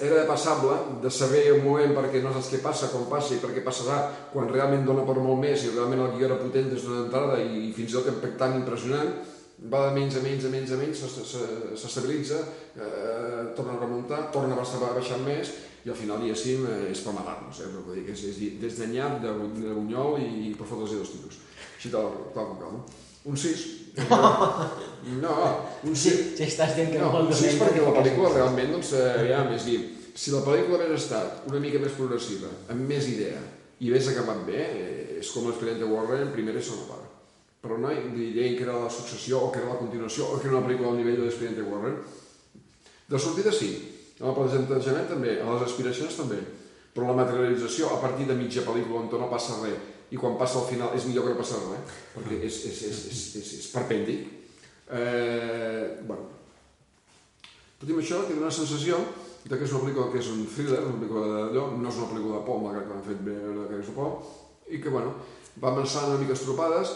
era passable de saber un moment perquè no saps què passa, com passa i per què passarà, quan realment dona per molt més i realment el guió era potent des d'una entrada i fins i tot impactant impressionant, va de menys a menys a menys a menys, s'es- s'es- s'estabilitza, eh, torna a remuntar, torna a baixar, més i al final, diguéssim, eh, és per matar-nos, eh? Vull dir és, és des de nyap, de, de bunyol i per fotre-los dos tiros. Així tal, tal com cal. Un 6. No, un 6. Si estàs dient que no, No, és donar perquè la pel·lícula realment, doncs, eh, aviam, és dir, si la pel·lícula hagués estat una mica més progressiva, amb més idea, i hagués acabat bé, eh, és com l'expedient de Warren, primera i segona part. Però no deien que era la successió, o que era la continuació, o que era una pel·lícula al nivell de l'expedient de Warren. De sortida sí, en el plantejament també, a les aspiracions també, però la materialització a partir de mitja pel·lícula on no passa res i quan passa al final és millor que no passa res, perquè és, és, és, és, és, és perpèndic. Eh, bueno, tot i això, queda una sensació de que és una pel·lícula que és un thriller, una pel·lícula d'allò, no és una pel·lícula de por, malgrat que han fet bé que és de por, i que, bueno, va avançant una mica estropades,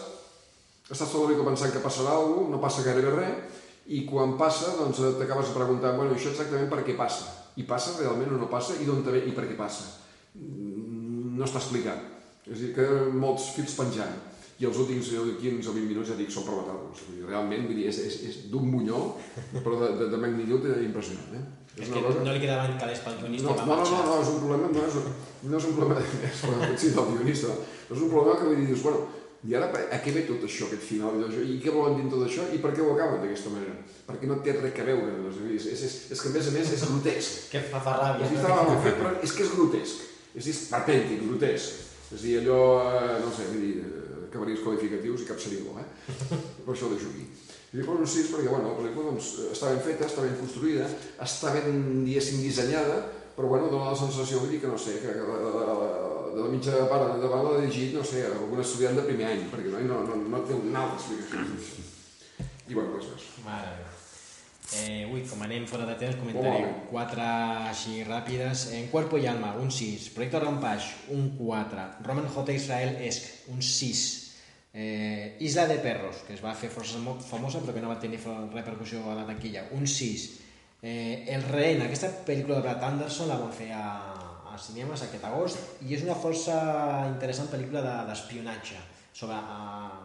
estàs la mica pensant que passarà alguna cosa, no passa gairebé res, i quan passa, doncs t'acabes preguntant, bueno, això exactament per què passa? I passa realment o no passa? I d'on ve i per què passa? Mm, no està explicat. És a dir, que molts fils penjant. I els últims 15 o 20 minuts, ja dic, són provables. Realment, vull dir, és, és, és d'un bunyol, però de, de, de magnitud impressionant. Eh? És, és que cosa... no li quedaven calés pel guionista no, no, no, no, és un problema, no és, no és un problema de, <laughs> sí, del guionista, és un problema que vull dir, dius, bueno, i ara a què ve tot això, aquest final? I què volen dir tot això? I per què ho acaben d'aquesta manera? Perquè no té res a veure. És, és, és, és que a més a més és grotesc. que fa fa ràbia. És, no? és que és grotesc. És esperpèntic, grotesc. És a dir, allò, eh, no sé, vull dir, acabaries qualificatius i cap seria bo, eh? <laughs> Per això ho deixo aquí. I dic, un 6 perquè, bueno, la pel·lícula doncs, està ben feta, està ben construïda, està ben, diguéssim, dissenyada, però, bueno, dona la sensació, vull dir, que no sé, que, la, la, la, de la mitja part endavant l'ha dirigit, no sé, algun estudiant de primer any, perquè no, no, no, no té un alt explicació. I bueno, res més. Mare. Eh, ui, com anem fora de temps, comentaré oh, quatre així ràpides. En Cuerpo y Alma, un 6. Proyecto Rampage, un 4. Roman Hotel Israel Esc, un 6. Eh, Isla de Perros, que es va fer força famosa però que no va tenir repercussió a la taquilla, un 6. Eh, El Rehén, aquesta pel·lícula de Brad Anderson la van fer a, als cinemes aquest agost i és una força interessant pel·lícula d'espionatge de, sobre uh,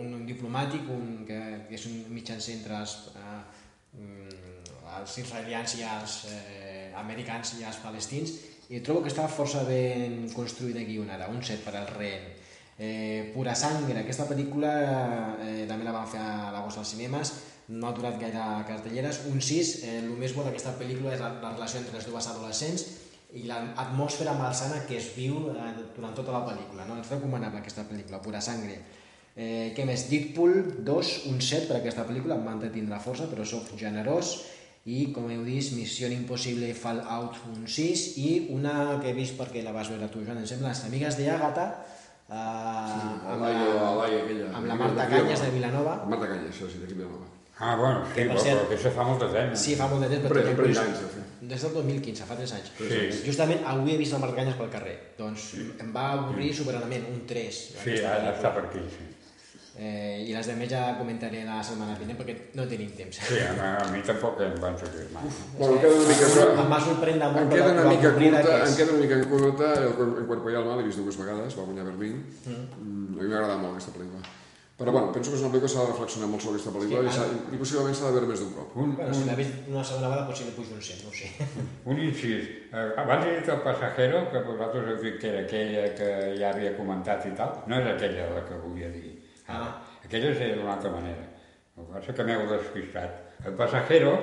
un diplomàtic un, que, que és un mitjancer entre els, uh, els israelians i els eh, americans i els palestins i trobo que està força ben construïda i guionada, un set per al rehén. Eh, Pura Sangre, aquesta pel·lícula eh, també la van fer a l'agost als cinemes, no ha durat gaire cartelleres, un 6, eh, el més bo d'aquesta pel·lícula és la, la relació entre les dues adolescents i l'atmosfera malsana que es viu eh, durant tota la pel·lícula. No? És recomanable aquesta pel·lícula, Pura Sangre. Eh, què més? Deadpool 2, un 7 per aquesta pel·lícula, em va la força, però sóc generós. I, com heu vist, Missió Impossible Fallout un 6 i una que he vist perquè la vas veure tu, Joan, em sembla, Les amigues de Àgata, eh, sí, amb, la, aquella, amb la Marta Canyes de Vilanova. Marta Canyes, això sí, d'aquí Vilanova. Ah, bueno, sí, però, però que això fa molt de temps. Sí, fa molt de temps. Però, però, anys, fer. Des del 2015, fa 3 anys. Sí. Justament avui he vist la Marta Canyes pel carrer. Doncs sí. em va avorrir sí. soberanament, un 3. Sí, ara està per aquí, sí. Eh, I les de més ja comentaré la setmana vinent perquè no tenim temps. Sí, a, a mi tampoc em van sortir mai. Uf, bueno, em queda una mica... Em va sorprendre molt em queda una mica curta, em queda una mica curta el, el Cuerpo y Alma, l'he vist dues vegades, va guanyar Berlín. Mm. Mm, a mi m'ha agradat molt aquesta pel·lícula. Però bueno, penso que és una pel·lícula que s'ha de reflexionar molt sobre aquesta pel·lícula sí, i, i possiblement s'ha de veure més d'un cop. Un, bueno, un... si l'ha vist una segona vegada potser li pujo un 100, no ho sé. <laughs> Un incís. Eh, abans he dit el passajero, que vosaltres heu dit que era aquella que ja havia comentat i tal. No és aquella la que volia dir. Ah. Aquella és d'una altra manera. El que passa que m'heu despistat. El passajero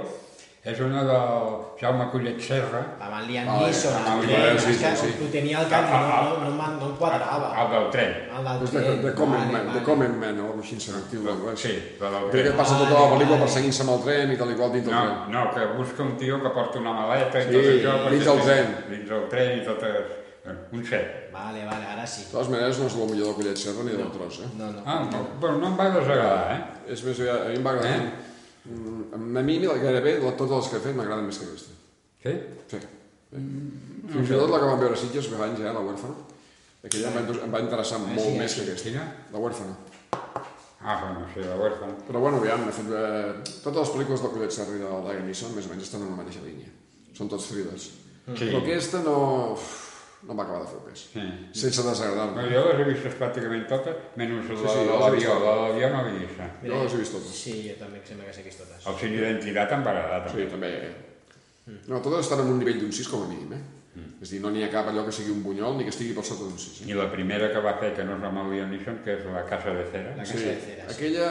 és una del Jaume Collet Serra. Amb el Liam Neeson, ah, el tren, sí, sí, sí. ho tenia al cap i no, no, no, no, no em quadrava. El del tren. El del tren. De, de Common vale, Man, vale. de Common Man, o alguna cosa així. Sí, sí del tren. Crec que passa tota la pel·lícula perseguint-se amb el tren i tal i qual dins del no, tren. No, que busca un tio que porta una maleta i sí, tot això. dins del tren. Dins del tren i totes... Un set. Vale, vale, ara sí. De totes maneres, no és el millor del Collet Serra ni del tros, eh? No, no. Ah, no, però no em va desagradar, eh? És més, a mi em va agradar. Eh? A mi, gairebé, totes les que he fet m'agraden més que aquesta. Sí? Sí. sí. Mm, Fins i tot la que vam veure a Sitges fa anys, eh, la huèrfana. Aquella em va, em va interessar ah, molt sí, més que aquesta. Quina? La huèrfana. Ah, bueno, sí, la huèrfana. Però bueno, aviam, fet, eh, totes les pel·lícules del Collet Serra i del Neeson més o menys estan en la mateixa línia. Són tots thrillers. Sí. Però aquesta no no acabar de fer pes. Sí. Sense desagradar-me. No, jo les he vistes pràcticament totes, menys la Sí, sí, de l'avió. vist La de l'avió no l'he vista. Jo les he vist totes. Sí, jo també em sembla que sé vist totes. El cine d'identitat em va agradar, Sí, també. també. No, totes estan en un nivell d'un 6 com a mínim, eh? És a dir, no n'hi ha cap allò que sigui un bunyol ni que estigui per sota d'un 6. Eh? I la primera que va fer, que no és el Liam Neeson, que és La casa de cera. La Sí, casa de ceres. aquella,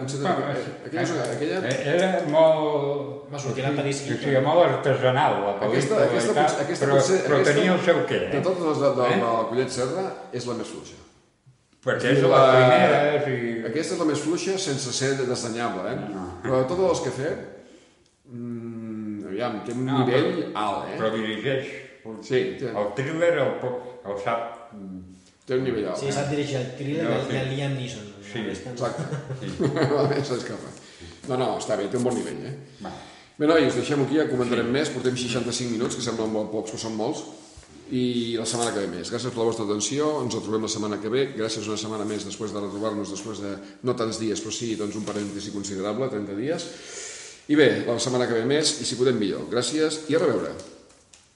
potser... Ah, aquella, és aquella, Eh, Era molt... Va sortir la pel·li Sí, sí, molt artesanal, la Aquesta, pel·lícula, aquesta, i tal, potser- aquesta, però, potser, però aquesta, tenia el seu què, De eh? totes les de, de, Eh? de la Collet Serra, és la més fluixa. Perquè és de les primeres i... Aquesta és la més fluixa sense ser desdanyable, eh? No. Però de totes les que he fet, mm, aviam, té un No, nivell alt, eh? Però dirigeix. Sí, El thriller el, po- el sap... té un nivell alt. Sí, sap dirigir el thriller No, sí. i el Liam Neeson. Sí. Exacte. Sí. A més s'escapa. No, no, està bé, té un bon nivell, eh? Va. Bé, nois, deixem aquí, ja comentarem més, portem 65 minuts, que semblen molt pocs, però són molts, i la setmana que ve més. Gràcies per la vostra atenció, ens trobem la setmana que ve, gràcies una setmana més després de retrobar-nos, després de no tants dies, però sí doncs un parèntesi considerable, 30 dies. I bé, la setmana que ve més, i si podem millor. Gràcies i a reveure.